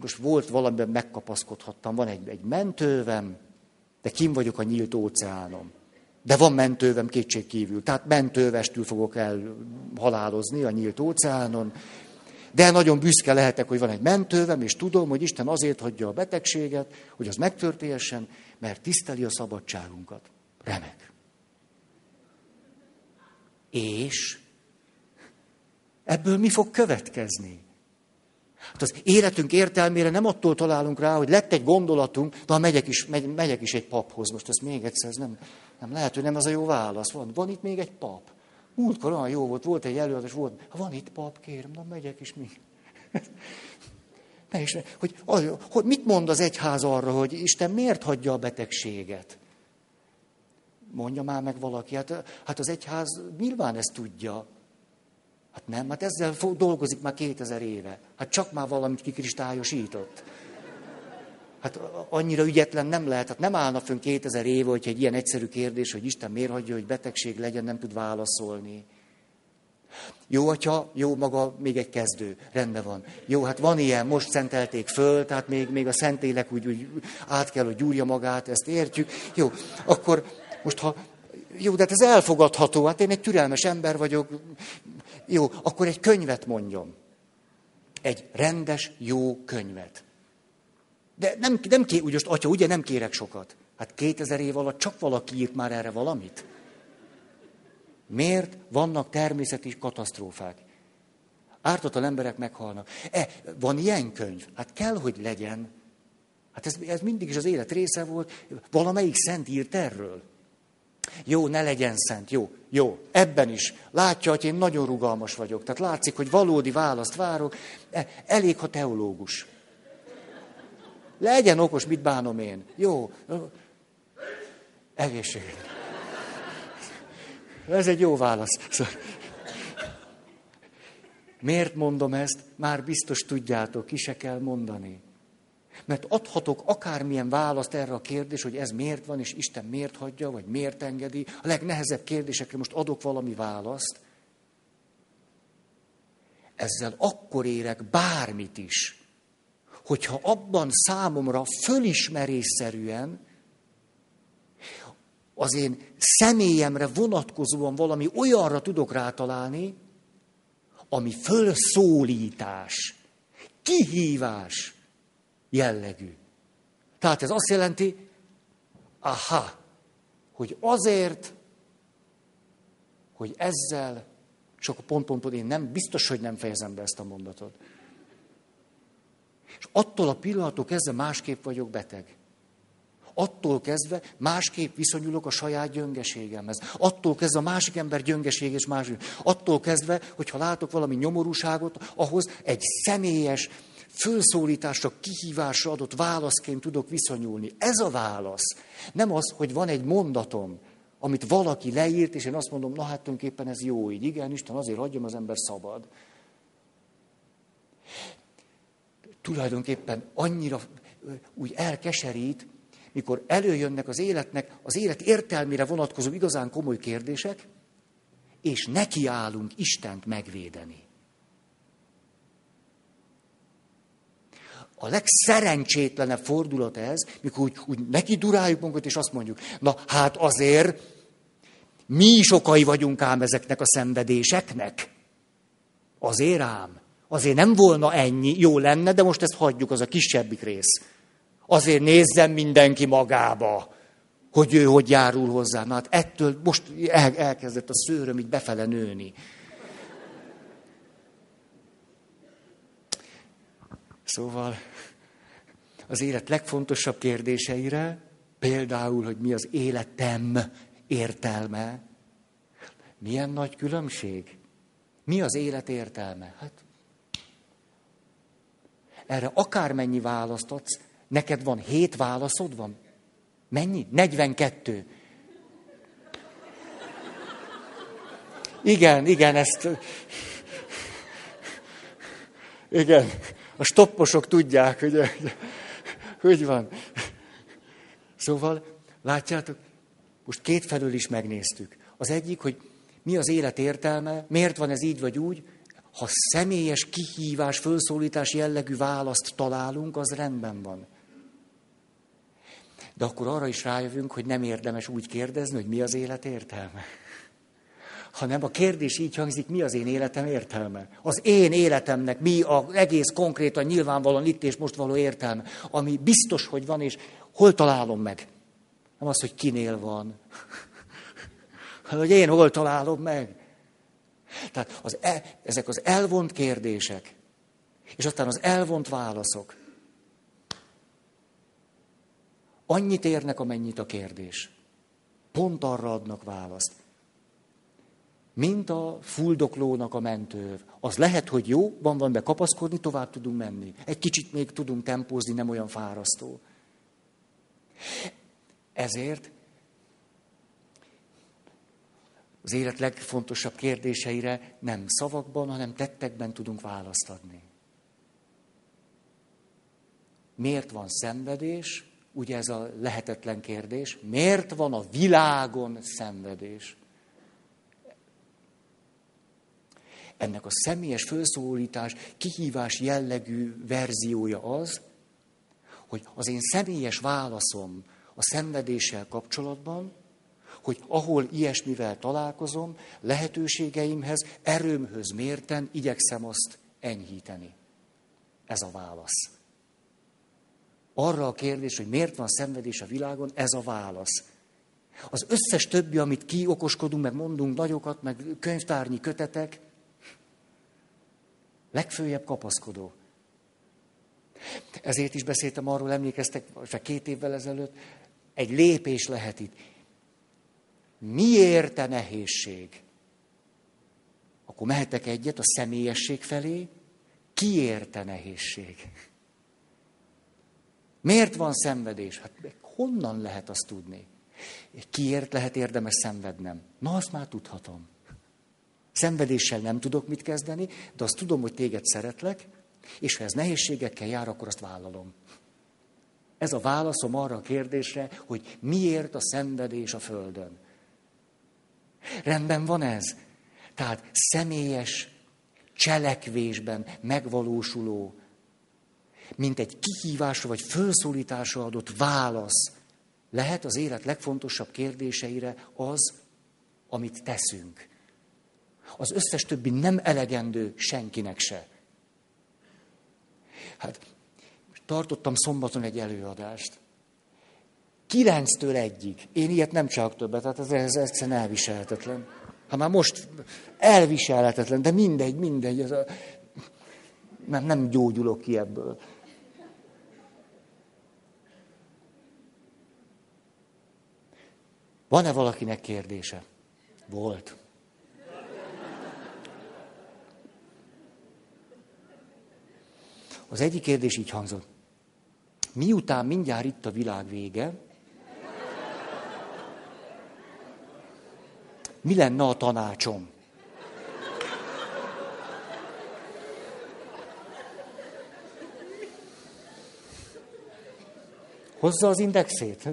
most volt valamiben megkapaszkodhattam, van egy, egy mentővem, de kim vagyok a nyílt óceánom. De van mentővem kétség kívül. Tehát mentővestül fogok el halálozni a nyílt óceánon. De nagyon büszke lehetek, hogy van egy mentővem, és tudom, hogy Isten azért hagyja a betegséget, hogy az megtörténhessen, mert tiszteli a szabadságunkat. Remek. És ebből mi fog következni? Hát az életünk értelmére nem attól találunk rá, hogy lett egy gondolatunk, de megyek is, megy, megyek is egy paphoz. Most ezt még egyszer, ez nem, nem lehet, hogy nem az a jó válasz. Van, van itt még egy pap. Múltkor olyan jó volt, volt egy előadás, volt, ha van itt pap, kérem, na megyek is mi. Ne is, hogy, hogy mit mond az egyház arra, hogy Isten miért hagyja a betegséget? Mondja már meg valaki, hát, hát az egyház nyilván ezt tudja. Hát nem, hát ezzel dolgozik már 2000 éve. Hát csak már valamit kikristályosított. Hát annyira ügyetlen nem lehet, hát nem állna fönn 2000 éve, hogyha egy ilyen egyszerű kérdés, hogy Isten miért hagyja, hogy betegség legyen, nem tud válaszolni. Jó atya, jó maga, még egy kezdő, rendben van. Jó, hát van ilyen, most szentelték föl, tehát még, még a Szentélek úgy, úgy át kell, hogy gyúrja magát, ezt értjük. Jó, akkor most ha, jó, de hát ez elfogadható, hát én egy türelmes ember vagyok. Jó, akkor egy könyvet mondjon. Egy rendes, jó könyvet. De nem, nem ké, úgy most, atya, ugye nem kérek sokat. Hát 2000 év alatt csak valaki írt már erre valamit. Miért vannak természeti katasztrófák? Ártatlan emberek meghalnak. E, van ilyen könyv? Hát kell, hogy legyen. Hát ez, ez mindig is az élet része volt. Valamelyik szent írt erről. Jó, ne legyen szent, jó, jó, ebben is. Látja, hogy én nagyon rugalmas vagyok. Tehát látszik, hogy valódi választ várok. E, elég, ha teológus. Legyen okos, mit bánom én. Jó. Egészség. Ez egy jó válasz. Miért mondom ezt? Már biztos tudjátok, ki se kell mondani. Mert adhatok akármilyen választ erre a kérdés, hogy ez miért van, és Isten miért hagyja, vagy miért engedi. A legnehezebb kérdésekre most adok valami választ. Ezzel akkor érek bármit is, hogyha abban számomra fölismerésszerűen az én személyemre vonatkozóan valami olyanra tudok rátalálni, ami fölszólítás, kihívás jellegű. Tehát ez azt jelenti, aha, hogy azért, hogy ezzel, és akkor pont, pont, pont én nem, biztos, hogy nem fejezem be ezt a mondatot. És attól a pillanattól kezdve másképp vagyok beteg. Attól kezdve másképp viszonyulok a saját gyöngeségemhez. Attól kezdve a másik ember gyöngeség és más. Attól kezdve, hogyha látok valami nyomorúságot, ahhoz egy személyes, fölszólításra, kihívásra adott válaszként tudok viszonyulni. Ez a válasz. Nem az, hogy van egy mondatom, amit valaki leírt, és én azt mondom, na hát tulajdonképpen ez jó így. Igen, Isten azért hagyjam, az ember szabad. Tulajdonképpen annyira úgy elkeserít, mikor előjönnek az életnek, az élet értelmére vonatkozó igazán komoly kérdések, és nekiállunk Istent megvédeni. A legszerencsétlenebb fordulat ez, mikor úgy, úgy neki duráljuk magunkat, és azt mondjuk, na hát azért mi is okai vagyunk ám ezeknek a szenvedéseknek. Azért ám. Azért nem volna ennyi, jó lenne, de most ezt hagyjuk, az a kisebbik rész. Azért nézzen mindenki magába, hogy ő hogy járul hozzá. Na hát ettől most el, elkezdett a szőröm így befele nőni. Szóval az élet legfontosabb kérdéseire, például, hogy mi az életem értelme, milyen nagy különbség? Mi az élet értelme? Hát erre akármennyi választ adsz, neked van hét válaszod van? Mennyi? 42. Igen, igen, ezt... Igen, a stopposok tudják, hogy hogy van. Szóval, látjátok, most két felől is megnéztük. Az egyik, hogy mi az élet értelme, miért van ez így vagy úgy, ha személyes kihívás, fölszólítás jellegű választ találunk, az rendben van. De akkor arra is rájövünk, hogy nem érdemes úgy kérdezni, hogy mi az élet értelme. Hanem a kérdés így hangzik, mi az én életem értelme? Az én életemnek mi az egész konkrétan, nyilvánvalóan itt és most való értelme, ami biztos, hogy van, és hol találom meg? Nem az, hogy kinél van, hogy én hol találom meg. Tehát az e, ezek az elvont kérdések, és aztán az elvont válaszok, annyit érnek, amennyit a kérdés. Pont arra adnak választ. Mint a fuldoklónak a mentő. Az lehet, hogy jó, van van be kapaszkodni, tovább tudunk menni. Egy kicsit még tudunk tempózni, nem olyan fárasztó. Ezért az élet legfontosabb kérdéseire nem szavakban, hanem tettekben tudunk választ adni. Miért van szenvedés? Ugye ez a lehetetlen kérdés. Miért van a világon szenvedés? Ennek a személyes felszólítás, kihívás jellegű verziója az, hogy az én személyes válaszom a szenvedéssel kapcsolatban, hogy ahol ilyesmivel találkozom, lehetőségeimhez, erőmhöz mérten igyekszem azt enyhíteni. Ez a válasz. Arra a kérdés, hogy miért van szenvedés a világon, ez a válasz. Az összes többi, amit kiokoskodunk, meg mondunk nagyokat, meg könyvtárnyi kötetek, legfőjebb kapaszkodó. Ezért is beszéltem arról, emlékeztek, csak két évvel ezelőtt, egy lépés lehet itt. Miért a nehézség? Akkor mehetek egyet a személyesség felé, kiért a nehézség? Miért van szenvedés? Hát honnan lehet azt tudni? Kiért lehet érdemes szenvednem? Na, azt már tudhatom. Szenvedéssel nem tudok mit kezdeni, de azt tudom, hogy téged szeretlek, és ha ez nehézségekkel jár, akkor azt vállalom. Ez a válaszom arra a kérdésre, hogy miért a szenvedés a Földön. Rendben van ez. Tehát személyes cselekvésben megvalósuló, mint egy kihívásra vagy felszólításra adott válasz lehet az élet legfontosabb kérdéseire az, amit teszünk. Az összes többi nem elegendő senkinek se. Hát, tartottam szombaton egy előadást. Kilenctől egyig. Én ilyet nem csak többet, tehát ez, ez egyszerűen elviselhetetlen. Ha már most elviselhetetlen, de mindegy, mindegy. Ez a, nem, nem gyógyulok ki ebből. Van-e valakinek kérdése? Volt. Az egyik kérdés így hangzott. Miután mindjárt itt a világ vége, mi lenne a tanácsom? Hozza az indexét.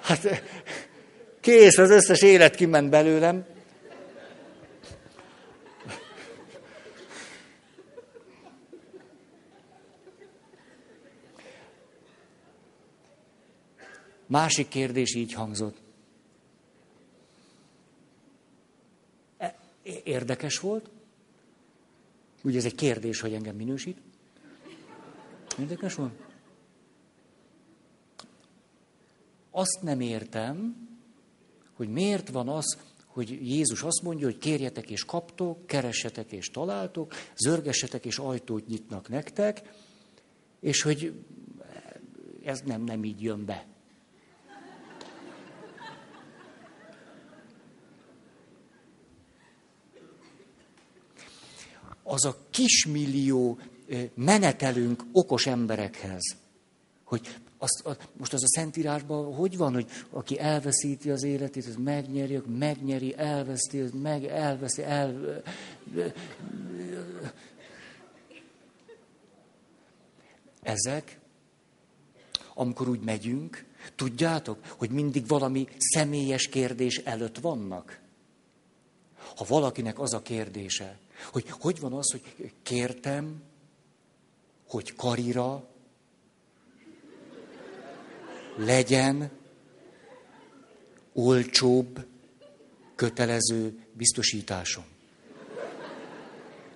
Hát kész, az összes élet kiment belőlem. Másik kérdés így hangzott. E, érdekes volt. Ugye ez egy kérdés, hogy engem minősít. Érdekes volt? Azt nem értem, hogy miért van az, hogy Jézus azt mondja, hogy kérjetek és kaptok, keressetek és találtok, zörgessetek és ajtót nyitnak nektek, és hogy ez nem, nem így jön be. Az a kismillió menetelünk okos emberekhez, hogy azt, azt, most az a Szentírásban hogy van, hogy aki elveszíti az életét, az megnyeri, megnyeri, elveszti, az meg elveszi, el... Ezek, amikor úgy megyünk, tudjátok, hogy mindig valami személyes kérdés előtt vannak. Ha valakinek az a kérdése, hogy hogy van az, hogy kértem, hogy karira, legyen olcsóbb, kötelező biztosításom.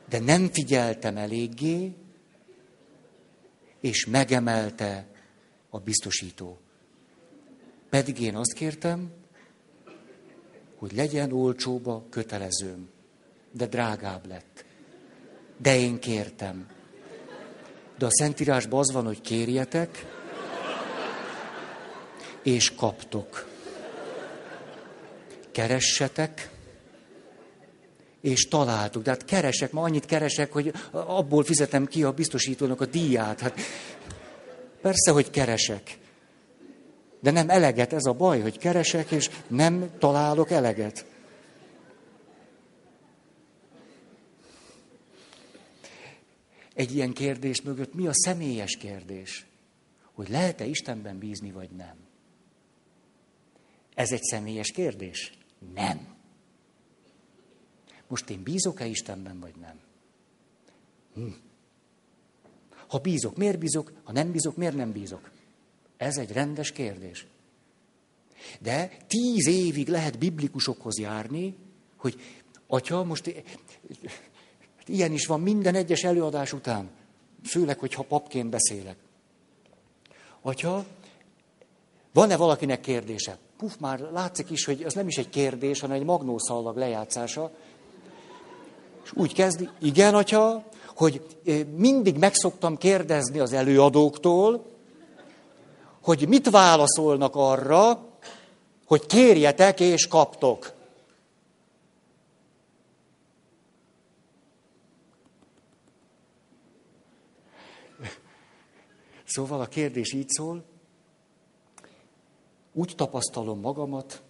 De nem figyeltem eléggé, és megemelte a biztosító. Pedig én azt kértem, hogy legyen olcsóbb a kötelezőm, de drágább lett. De én kértem. De a Szentírásban az van, hogy kérjetek, és kaptok. Keressetek, és találtuk. De hát keresek, ma annyit keresek, hogy abból fizetem ki a biztosítónak a díját. Hát persze, hogy keresek. De nem eleget, ez a baj, hogy keresek, és nem találok eleget. Egy ilyen kérdés mögött mi a személyes kérdés? Hogy lehet-e Istenben bízni, vagy nem? Ez egy személyes kérdés? Nem. Most én bízok-e Istenben, vagy nem? Hm. Ha bízok, miért bízok? Ha nem bízok, miért nem bízok? Ez egy rendes kérdés. De tíz évig lehet biblikusokhoz járni, hogy atya, most ilyen is van minden egyes előadás után, főleg, hogyha papként beszélek. Atya, van-e valakinek kérdése? Puf, már látszik is, hogy ez nem is egy kérdés, hanem egy magnószallag lejátszása. És úgy kezdi, igen, atya, hogy mindig megszoktam kérdezni az előadóktól, hogy mit válaszolnak arra, hogy kérjetek és kaptok. Szóval a kérdés így szól, úgy tapasztalom magamat,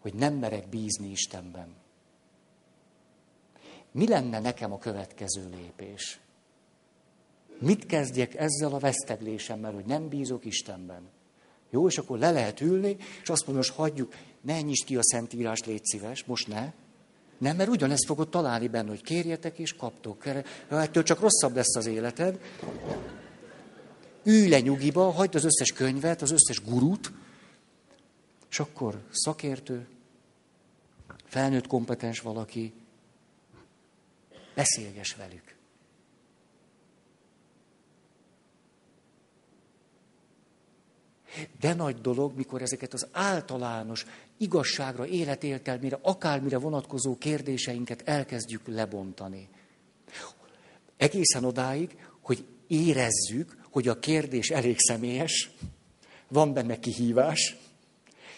hogy nem merek bízni Istenben. Mi lenne nekem a következő lépés? Mit kezdjek ezzel a veszteglésemmel, hogy nem bízok Istenben? Jó, és akkor le lehet ülni, és azt mondom, hogy hagyjuk, ne nyisd ki a Szentírás, légy szíves, most ne. Nem, mert ugyanezt fogod találni benne, hogy kérjetek és kaptok. Ettől csak rosszabb lesz az életed. Ülj le nyugiba, hagyd az összes könyvet, az összes gurút, és akkor szakértő, felnőtt kompetens valaki, beszélges velük. De nagy dolog, mikor ezeket az általános igazságra, életéltelmére, akármire vonatkozó kérdéseinket elkezdjük lebontani. Egészen odáig, hogy érezzük, hogy a kérdés elég személyes, van benne kihívás,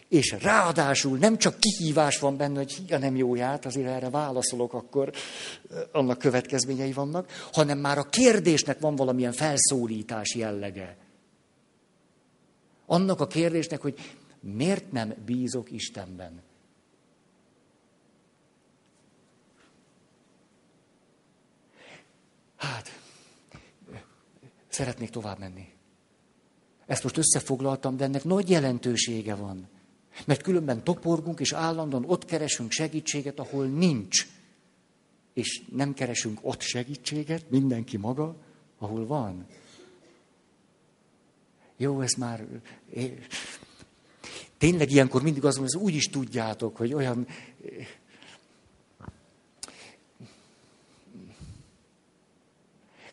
és ráadásul nem csak kihívás van benne, hogy higa nem jóját, azért erre válaszolok, akkor annak következményei vannak, hanem már a kérdésnek van valamilyen felszólítás jellege. Annak a kérdésnek, hogy miért nem bízok Istenben? Hát, szeretnék tovább menni. Ezt most összefoglaltam, de ennek nagy jelentősége van. Mert különben toporgunk, és állandóan ott keresünk segítséget, ahol nincs. És nem keresünk ott segítséget, mindenki maga, ahol van. Jó, ez már... Tényleg ilyenkor mindig az hogy úgy is tudjátok, hogy olyan...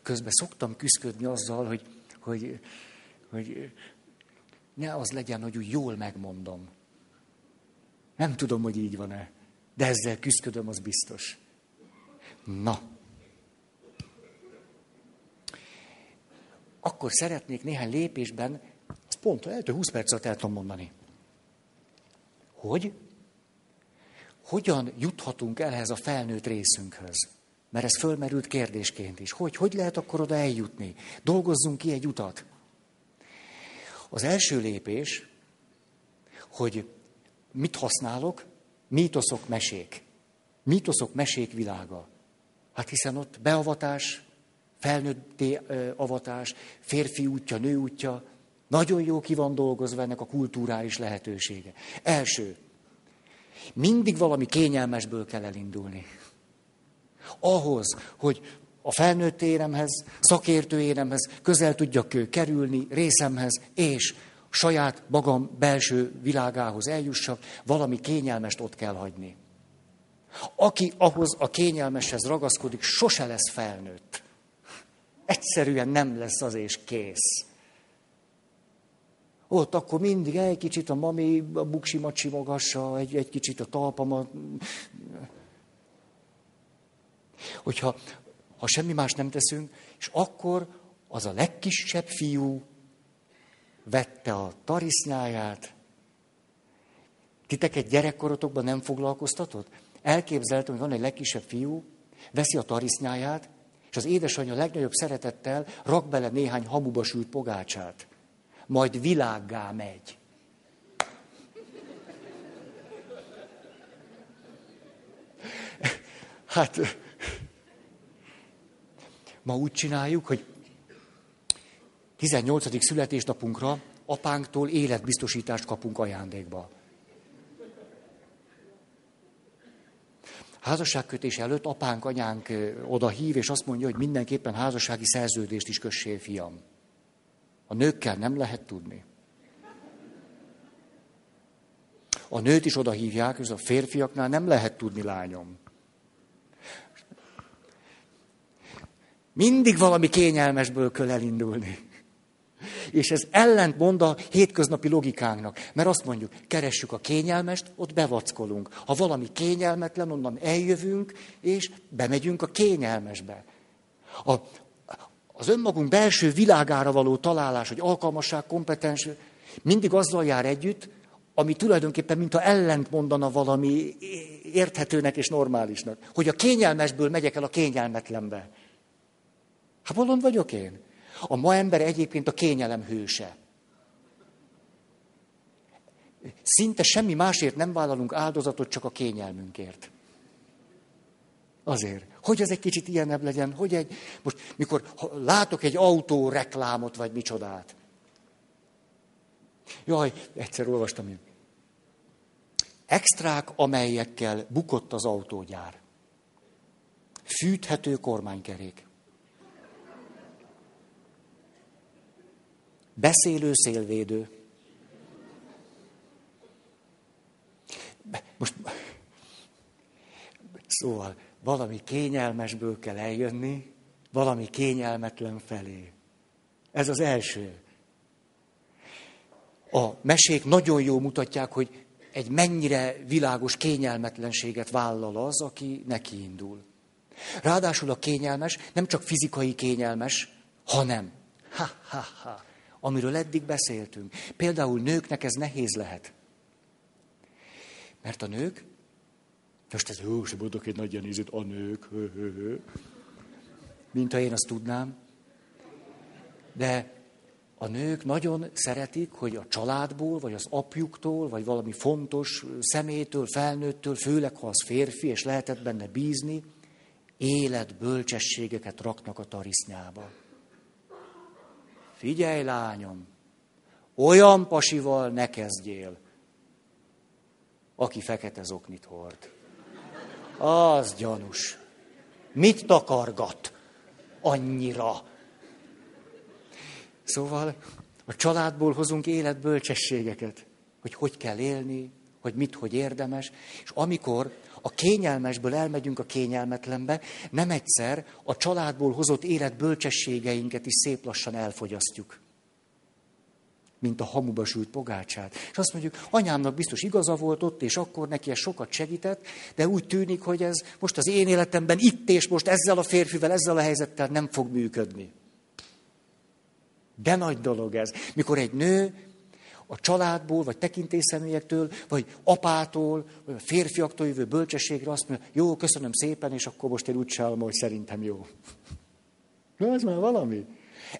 Közben szoktam küzdködni azzal, hogy, hogy, hogy ne az legyen, hogy úgy jól megmondom. Nem tudom, hogy így van-e, de ezzel küzdködöm, az biztos. Na. Akkor szeretnék néhány lépésben, az pont, lehet, hogy 20 perc alatt el tudom mondani. Hogy? Hogyan juthatunk el ehhez a felnőtt részünkhöz? Mert ez fölmerült kérdésként is. Hogy, hogy lehet akkor oda eljutni? Dolgozzunk ki egy utat. Az első lépés, hogy mit használok? Mítoszok, mesék. Mítoszok, mesék világa. Hát hiszen ott beavatás, felnőtté avatás, férfi útja, nő útja, nagyon jó ki van dolgozva ennek a kulturális lehetősége. Első, mindig valami kényelmesből kell elindulni. Ahhoz, hogy a felnőtt éremhez, szakértő éremhez közel tudjak kerülni, részemhez, és saját magam belső világához eljussak, valami kényelmest ott kell hagyni. Aki ahhoz a kényelmeshez ragaszkodik, sose lesz felnőtt. Egyszerűen nem lesz az és kész. Ott akkor mindig egy kicsit a mami a buksimat simogassa, egy, egy kicsit a talpamat. Hogyha ha semmi más nem teszünk, és akkor az a legkisebb fiú vette a tarisznyáját, titeket gyerekkorotokban nem foglalkoztatott? Elképzeltem, hogy van egy legkisebb fiú, veszi a tarisznyáját, és az édesanyja legnagyobb szeretettel rak bele néhány hamuba sült pogácsát. Majd világgá megy. Hát, ma úgy csináljuk, hogy 18. születésnapunkra apánktól életbiztosítást kapunk ajándékba. Házasságkötés előtt apánk, anyánk oda hív, és azt mondja, hogy mindenképpen házassági szerződést is kössél, fiam. A nőkkel nem lehet tudni. A nőt is oda hívják, és a férfiaknál nem lehet tudni, lányom. Mindig valami kényelmesből kell elindulni. És ez ellentmond a hétköznapi logikánknak. Mert azt mondjuk, keressük a kényelmest, ott bevackolunk. Ha valami kényelmetlen, onnan eljövünk, és bemegyünk a kényelmesbe. A, az önmagunk belső világára való találás, hogy alkalmasság, kompetens, mindig azzal jár együtt, ami tulajdonképpen mintha ellent mondana valami érthetőnek és normálisnak. Hogy a kényelmesből megyek el a kényelmetlenbe. Hát bolond vagyok én. A ma ember egyébként a kényelem hőse. Szinte semmi másért nem vállalunk áldozatot, csak a kényelmünkért. Azért. Hogy ez egy kicsit ilyenebb legyen, hogy egy, most mikor látok egy autó reklámot, vagy micsodát. Jaj, egyszer olvastam én. Extrák, amelyekkel bukott az autógyár. Fűthető kormánykerék. Beszélő szélvédő. Most, szóval valami kényelmesből kell eljönni, valami kényelmetlen felé. Ez az első. A mesék nagyon jól mutatják, hogy egy mennyire világos kényelmetlenséget vállal az, aki neki indul. Ráadásul a kényelmes nem csak fizikai kényelmes, hanem, ha, ha, ha, amiről eddig beszéltünk. Például nőknek ez nehéz lehet. Mert a nők, most ez, ó, se mondok egy nagy ilyen a nők, hö, hö, hö. mint ha én azt tudnám. De a nők nagyon szeretik, hogy a családból, vagy az apjuktól, vagy valami fontos szemétől, felnőttől, főleg ha az férfi, és lehetett benne bízni, életbölcsességeket raknak a tarisznyába. Figyelj, lányom, olyan pasival ne kezdjél, aki fekete zoknit hord. Az gyanús. Mit takargat? Annyira. Szóval a családból hozunk életbölcsességeket, hogy hogy kell élni, hogy mit, hogy érdemes, és amikor a kényelmesből elmegyünk a kényelmetlenbe, nem egyszer a családból hozott életbölcsességeinket is szép lassan elfogyasztjuk. Mint a hamuba sült pogácsát. És azt mondjuk, anyámnak biztos igaza volt ott, és akkor neki ez sokat segített, de úgy tűnik, hogy ez most az én életemben itt és most ezzel a férfivel, ezzel a helyzettel nem fog működni. De nagy dolog ez. Mikor egy nő a családból, vagy tekintélyszemelyektől, vagy apától, vagy a férfiaktól jövő bölcsességre azt mondja, jó, köszönöm szépen, és akkor most én úgy csinálom, hogy szerintem jó. Na, ez már valami.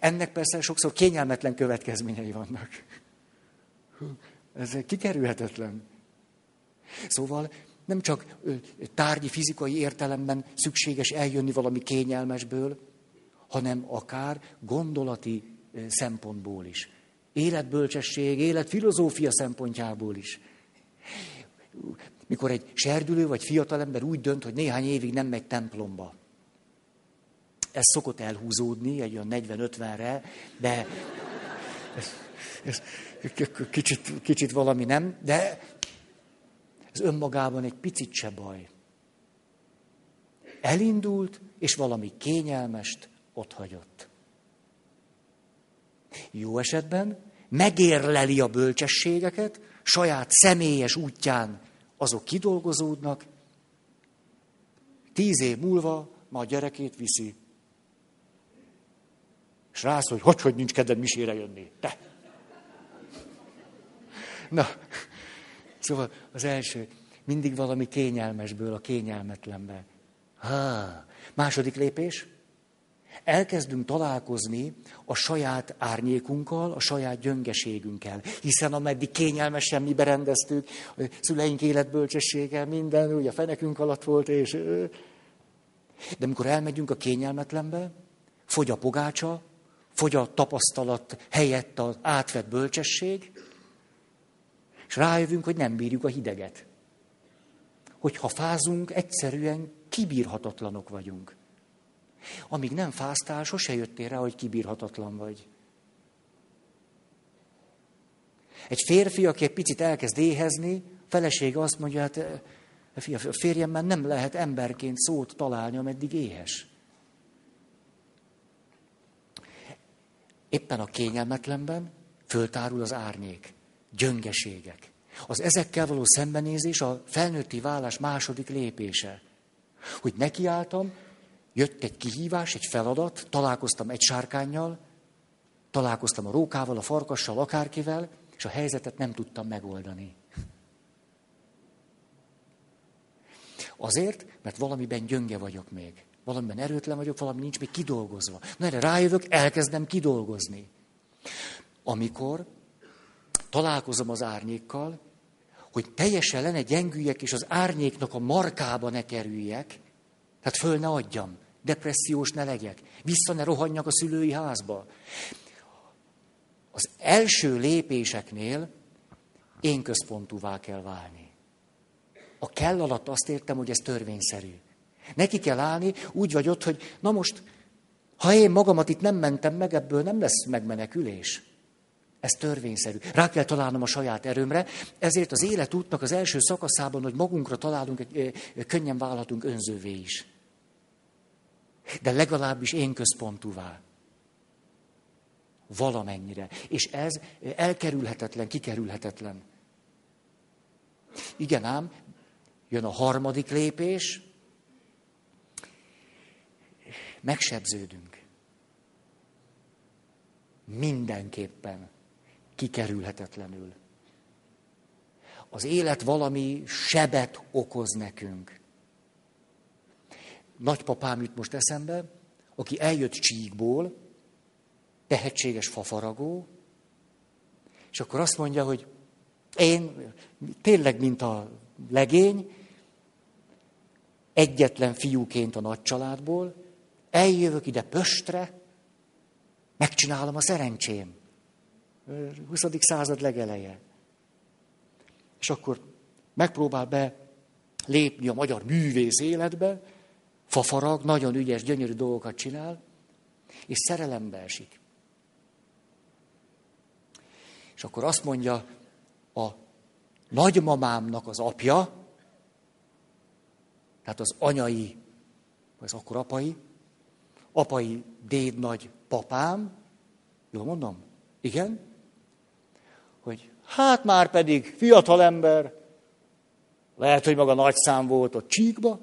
Ennek persze sokszor kényelmetlen következményei vannak. Ez kikerülhetetlen. Szóval nem csak tárgyi, fizikai értelemben szükséges eljönni valami kényelmesből, hanem akár gondolati szempontból is. Életbölcsesség, életfilozófia szempontjából is. Mikor egy serdülő vagy fiatalember úgy dönt, hogy néhány évig nem megy templomba. Ez szokott elhúzódni, egy olyan 40-50-re, de ez, ez kicsit, kicsit valami nem, de ez önmagában egy picit se baj. Elindult, és valami kényelmest ott hagyott. Jó esetben megérleli a bölcsességeket, saját személyes útján azok kidolgozódnak, tíz év múlva ma a gyerekét viszi. És rász, hogy hogy, hogy nincs kedved misére jönni. Te! Na, szóval az első, mindig valami kényelmesből a kényelmetlenbe. Ha, második lépés, elkezdünk találkozni a saját árnyékunkkal, a saját gyöngeségünkkel. Hiszen ameddig kényelmesen mi berendeztük, szüleink életbölcsessége, minden, ugye a fenekünk alatt volt, és De amikor elmegyünk a kényelmetlenbe, fogy a pogácsa, fogy a tapasztalat helyett az átvett bölcsesség, és rájövünk, hogy nem bírjuk a hideget. Hogy ha fázunk, egyszerűen kibírhatatlanok vagyunk. Amíg nem fáztál, sose jöttél rá, hogy kibírhatatlan vagy. Egy férfi, aki egy picit elkezd éhezni, felesége azt mondja, hát eh, a férjemmel nem lehet emberként szót találni, ameddig éhes. Éppen a kényelmetlenben föltárul az árnyék, gyöngeségek. Az ezekkel való szembenézés a felnőtti vállás második lépése. Hogy nekiálltam, jött egy kihívás, egy feladat, találkoztam egy sárkányjal, találkoztam a rókával, a farkassal, akárkivel, és a helyzetet nem tudtam megoldani. Azért, mert valamiben gyönge vagyok még. Valamiben erőtlen vagyok, valami nincs még kidolgozva. Na erre rájövök, elkezdem kidolgozni. Amikor találkozom az árnyékkal, hogy teljesen lenne gyengüljek, és az árnyéknak a markába ne kerüljek, tehát föl ne adjam, depressziós ne legyek, vissza ne rohanjak a szülői házba. Az első lépéseknél én központúvá kell válni. A kell alatt azt értem, hogy ez törvényszerű. Neki kell állni, úgy vagy ott, hogy na most, ha én magamat itt nem mentem meg, ebből nem lesz megmenekülés. Ez törvényszerű. Rá kell találnom a saját erőmre, ezért az életútnak az első szakaszában, hogy magunkra találunk, könnyen válhatunk önzővé is. De legalábbis én központúvá. Valamennyire. És ez elkerülhetetlen, kikerülhetetlen. Igen ám, jön a harmadik lépés, megsebződünk. Mindenképpen kikerülhetetlenül. Az élet valami sebet okoz nekünk. Nagypapám jut most eszembe, aki eljött Csíkból, tehetséges fafaragó, és akkor azt mondja, hogy én tényleg, mint a legény, egyetlen fiúként a nagy családból, eljövök ide Pöstre, megcsinálom a szerencsém. 20. század legeleje. És akkor megpróbál be lépni a magyar művész életbe, fafarag, nagyon ügyes, gyönyörű dolgokat csinál, és szerelembe esik. És akkor azt mondja a nagymamámnak az apja, tehát az anyai, vagy az akkor apai, apai déd nagy papám, jól mondom? Igen? Hogy hát már pedig fiatalember, lehet, hogy maga nagy szám volt ott csíkba,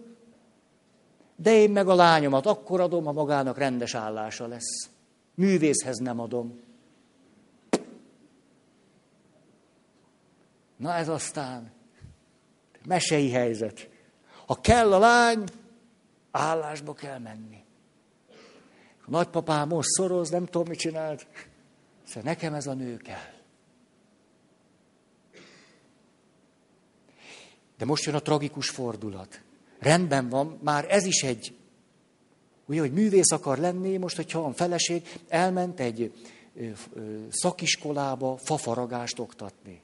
de én meg a lányomat akkor adom, ha magának rendes állása lesz. Művészhez nem adom. Na ez aztán mesei helyzet. Ha kell a lány, állásba kell menni. A nagypapám most szoroz, nem tudom, mit csinált. Szóval nekem ez a nő kell. De most jön a tragikus fordulat. Rendben van, már ez is egy, ugye, hogy művész akar lenni, most, hogyha van feleség, elment egy szakiskolába fafaragást oktatni.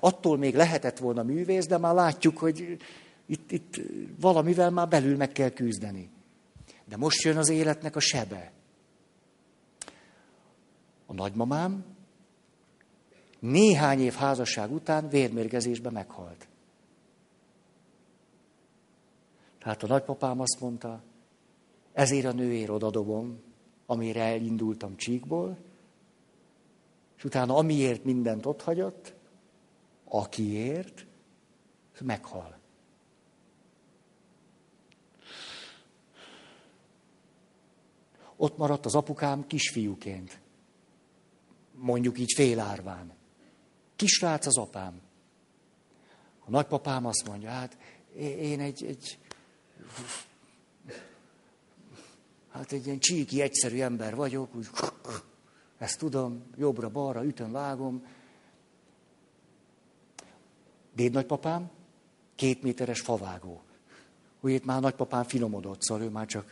Attól még lehetett volna művész, de már látjuk, hogy itt, itt valamivel már belül meg kell küzdeni. De most jön az életnek a sebe. A nagymamám néhány év házasság után vérmérgezésbe meghalt. Tehát a nagypapám azt mondta, ezért a nőért odadobom, amire elindultam csíkból, és utána amiért mindent ott hagyott, akiért, meghal. Ott maradt az apukám kisfiúként. Mondjuk így félárván. Kisrác az apám. A nagypapám azt mondja, hát én egy, egy hát egy ilyen csíki, egyszerű ember vagyok, úgy, ezt tudom, jobbra-balra, ütöm, vágom. Déd nagypapám, két méteres favágó. hogy itt már nagypapám finomodott, szóval ő már csak...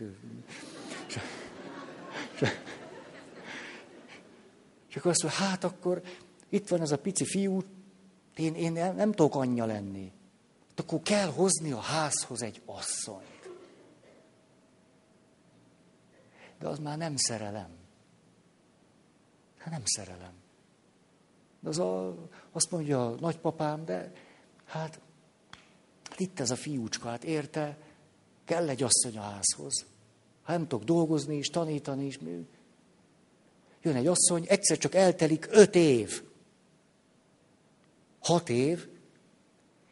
Csak azt mondja, hát akkor itt van ez a pici fiú, én, én nem, nem tudok anyja lenni. Akkor kell hozni a házhoz egy asszonyt. De az már nem szerelem. Hát nem szerelem. De az a, azt mondja a nagypapám, de hát itt ez a fiúcska, hát érte, kell egy asszony a házhoz. Hát nem tudok dolgozni is, tanítani is. Jön egy asszony, egyszer csak eltelik öt év. Hat év,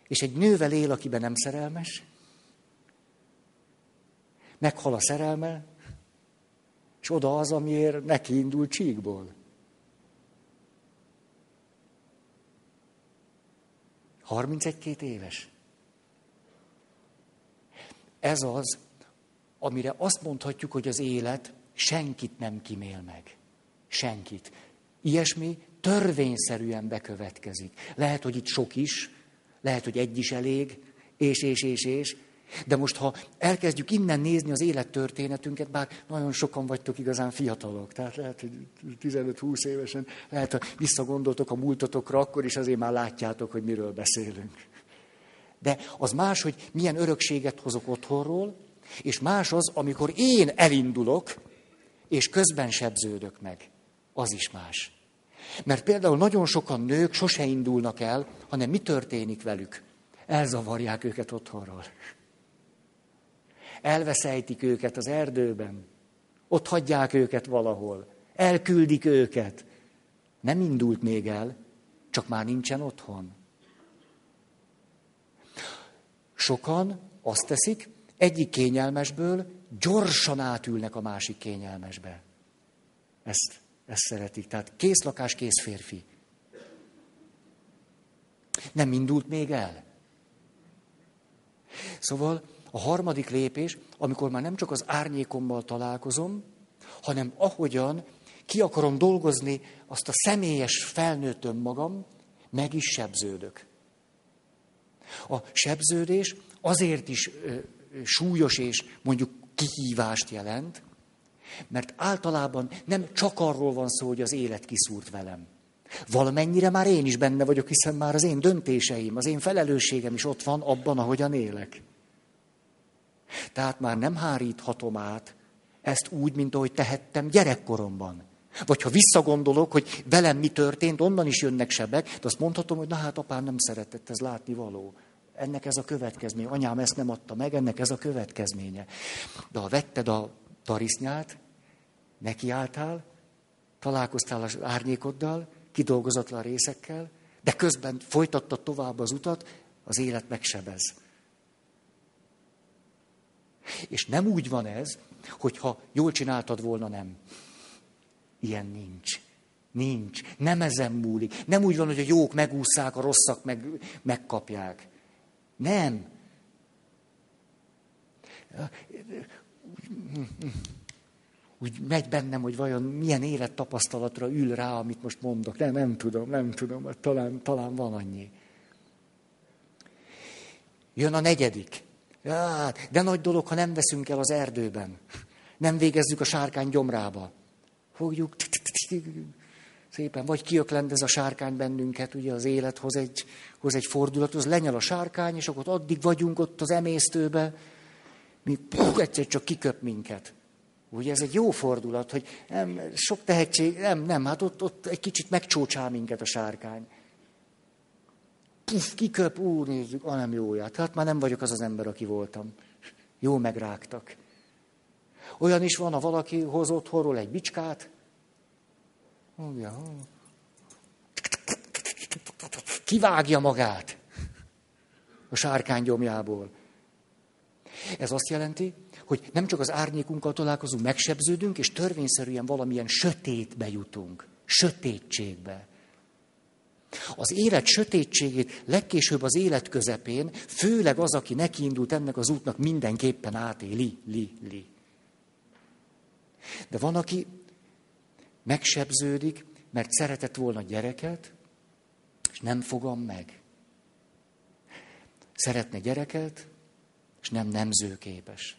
és egy nővel él, akiben nem szerelmes, meghal a szerelme, és oda az, amiért neki indul csíkból. 31 éves. Ez az, amire azt mondhatjuk, hogy az élet senkit nem kimél meg. Senkit. Ilyesmi törvényszerűen bekövetkezik. Lehet, hogy itt sok is, lehet, hogy egy is elég, és, és, és, és. De most, ha elkezdjük innen nézni az élettörténetünket, bár nagyon sokan vagytok igazán fiatalok, tehát lehet, hogy 15-20 évesen, lehet, ha visszagondoltok a múltatokra, akkor is azért már látjátok, hogy miről beszélünk. De az más, hogy milyen örökséget hozok otthonról, és más az, amikor én elindulok, és közben sebződök meg. Az is más. Mert például nagyon sokan nők sose indulnak el, hanem mi történik velük? Elzavarják őket otthonról. Elveszejtik őket az erdőben. Ott hagyják őket valahol. Elküldik őket. Nem indult még el, csak már nincsen otthon. Sokan azt teszik, egyik kényelmesből gyorsan átülnek a másik kényelmesbe. Ezt, ezt szeretik. Tehát kész lakás, kész férfi. Nem indult még el. Szóval a harmadik lépés, amikor már nem csak az árnyékommal találkozom, hanem ahogyan ki akarom dolgozni azt a személyes felnőttöm magam, meg is sebződök. A sebződés azért is ö, súlyos és mondjuk kihívást jelent, mert általában nem csak arról van szó, hogy az élet kiszúrt velem. Valamennyire már én is benne vagyok, hiszen már az én döntéseim, az én felelősségem is ott van abban, ahogyan élek. Tehát már nem háríthatom át ezt úgy, mint ahogy tehettem gyerekkoromban. Vagy ha visszagondolok, hogy velem mi történt, onnan is jönnek sebek, de azt mondhatom, hogy na hát apám nem szeretett, ez látni való. Ennek ez a következménye. Anyám ezt nem adta meg, ennek ez a következménye. De ha vetted a tarisznyát, nekiálltál, találkoztál az árnyékoddal, kidolgozatlan részekkel, de közben folytattad tovább az utat, az élet megsebez. És nem úgy van ez, hogyha jól csináltad volna, nem. Ilyen nincs. Nincs. Nem ezen múlik. Nem úgy van, hogy a jók megúszszák, a rosszak meg, megkapják. Nem. Úgy megy bennem, hogy vajon milyen élettapasztalatra ül rá, amit most mondok. Nem, nem tudom, nem tudom, talán, talán van annyi. Jön a negyedik. Ja, de nagy dolog, ha nem veszünk el az erdőben. Nem végezzük a sárkány gyomrába. Fogjuk, szépen, vagy kiöklendez a sárkány bennünket, ugye az élet hoz egy, hoz egy fordulat, az lenyel a sárkány, és akkor addig vagyunk ott az emésztőbe, mi puh, egyszer csak kiköp minket. Ugye ez egy jó fordulat, hogy nem, sok tehetség, nem, nem, hát ott, ott egy kicsit megcsócsál minket a sárkány puf, kiköp, úr, nézzük, a nem jóját. Hát már nem vagyok az az ember, aki voltam. Jó megrágtak. Olyan is van, ha valaki hoz otthonról egy bicskát, kivágja magát a sárkány gyomjából. Ez azt jelenti, hogy nem csak az árnyékunkkal találkozunk, megsebződünk, és törvényszerűen valamilyen sötétbe jutunk. Sötétségbe. Az élet sötétségét legkésőbb az élet közepén, főleg az, aki nekiindult ennek az útnak, mindenképpen átéli, li, li. De van, aki megsebződik, mert szeretett volna gyereket, és nem fogom meg. Szeretne gyereket, és nem nemzőképes.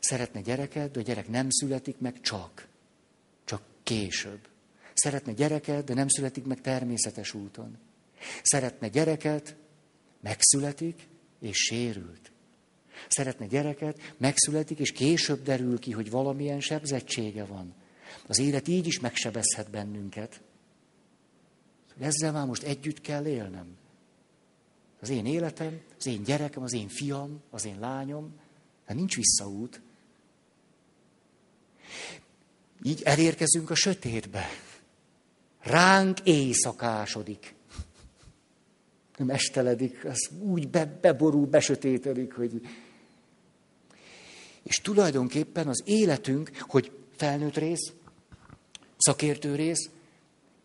Szeretne gyereket, de a gyerek nem születik meg csak. Csak később. Szeretne gyereket, de nem születik meg természetes úton. Szeretne gyereket, megszületik, és sérült. Szeretne gyereket, megszületik, és később derül ki, hogy valamilyen sebzettsége van. Az élet így is megsebezhet bennünket. Ezzel már most együtt kell élnem. Az én életem, az én gyerekem, az én fiam, az én lányom, hát nincs visszaút. Így elérkezünk a sötétbe. Ránk éjszakásodik. Nem esteledik, az úgy be, beborul, besötétedik, hogy... És tulajdonképpen az életünk, hogy felnőtt rész, szakértő rész,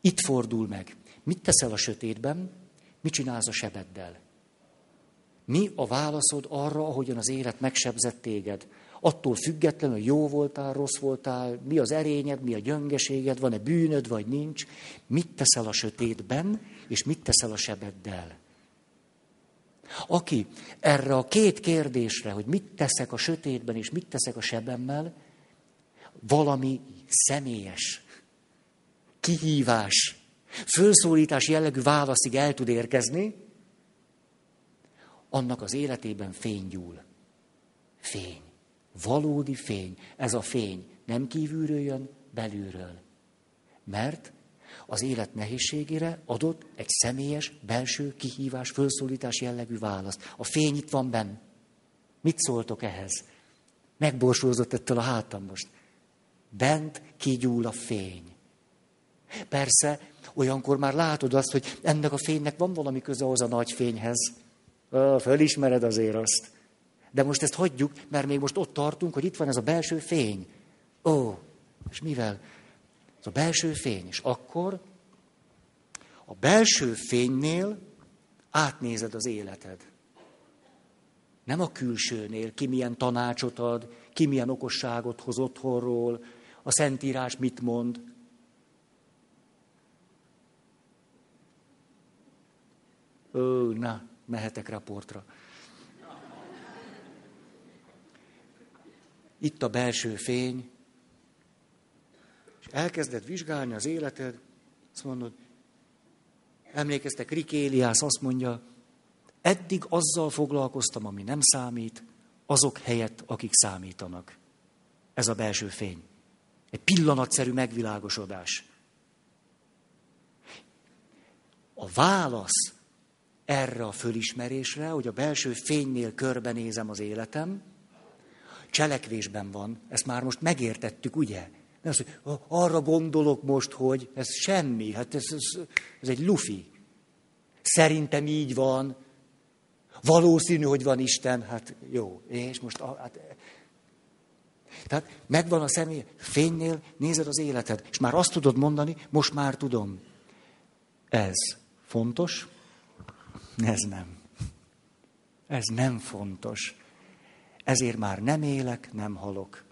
itt fordul meg. Mit teszel a sötétben, mit csinálsz a sebeddel? Mi a válaszod arra, ahogyan az élet megsebzett téged? Attól függetlenül, hogy jó voltál, rossz voltál, mi az erényed, mi a gyöngeséged, van-e bűnöd, vagy nincs. Mit teszel a sötétben, és mit teszel a sebeddel? Aki erre a két kérdésre, hogy mit teszek a sötétben, és mit teszek a sebemmel, valami személyes, kihívás, fölszólítás jellegű válaszig el tud érkezni, annak az életében fény gyúl. Fény. Valódi fény. Ez a fény nem kívülről jön, belülről. Mert az élet nehézségére adott egy személyes, belső kihívás, fölszólítás jellegű választ. A fény itt van benn. Mit szóltok ehhez? Megborsózott ettől a hátam most. Bent kigyúl a fény. Persze, olyankor már látod azt, hogy ennek a fénynek van valami köze az a nagy fényhez. Fölismered azért azt. De most ezt hagyjuk, mert még most ott tartunk, hogy itt van ez a belső fény. Ó, és mivel? Ez a belső fény. És akkor a belső fénynél átnézed az életed. Nem a külsőnél, ki milyen tanácsot ad, ki milyen okosságot hoz otthonról, a Szentírás mit mond. Ó, na, mehetek raportra. Itt a belső fény, és elkezded vizsgálni az életed, azt mondod, emlékeztek, Rikéliász azt mondja, eddig azzal foglalkoztam, ami nem számít, azok helyett, akik számítanak. Ez a belső fény. Egy pillanatszerű megvilágosodás. A válasz erre a fölismerésre, hogy a belső fénynél körbenézem az életem, cselekvésben van. Ezt már most megértettük, ugye? Nem az, hogy arra gondolok most, hogy ez semmi, hát ez, ez, ez egy lufi. Szerintem így van, valószínű, hogy van Isten, hát jó, és most... Hát, tehát megvan a személy, fénynél nézed az életed, és már azt tudod mondani, most már tudom. Ez fontos, ez nem. Ez nem fontos. Ezért már nem élek, nem halok.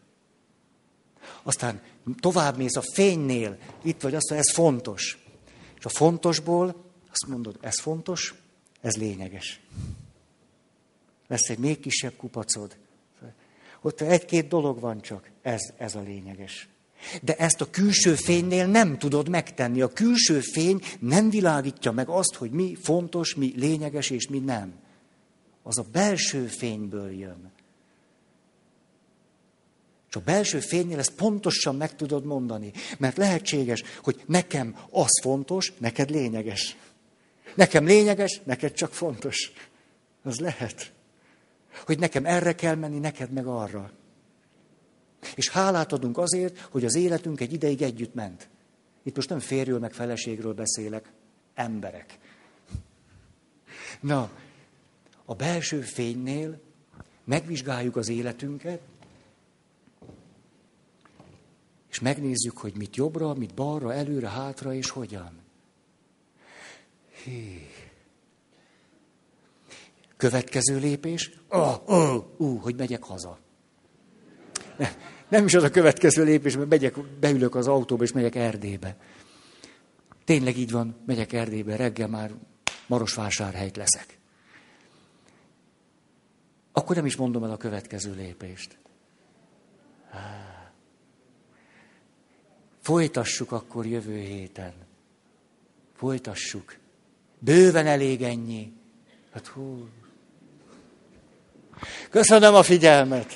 Aztán tovább mész a fénynél, itt vagy azt, hogy ez fontos. És a fontosból azt mondod, ez fontos, ez lényeges. Lesz egy még kisebb kupacod. Ott egy-két dolog van csak, ez, ez a lényeges. De ezt a külső fénynél nem tudod megtenni. A külső fény nem világítja meg azt, hogy mi fontos, mi lényeges és mi nem. Az a belső fényből jön. És a belső fénynél ezt pontosan meg tudod mondani. Mert lehetséges, hogy nekem az fontos, neked lényeges. Nekem lényeges, neked csak fontos. Az lehet. Hogy nekem erre kell menni, neked meg arra. És hálát adunk azért, hogy az életünk egy ideig együtt ment. Itt most nem férjről meg feleségről beszélek, emberek. Na, a belső fénynél megvizsgáljuk az életünket, és megnézzük, hogy mit jobbra, mit balra, előre, hátra, és hogyan. Hí. Következő lépés, oh, oh, uh, hogy megyek haza. Nem, nem is az a következő lépés, mert megyek, beülök az autóba, és megyek Erdélybe. Tényleg így van, megyek Erdélybe, reggel már Marosvásárhelyt leszek. akkor nem is mondom el a következő lépést. Folytassuk akkor jövő héten. Folytassuk. Bőven elég ennyi. Hát hú. Köszönöm a figyelmet!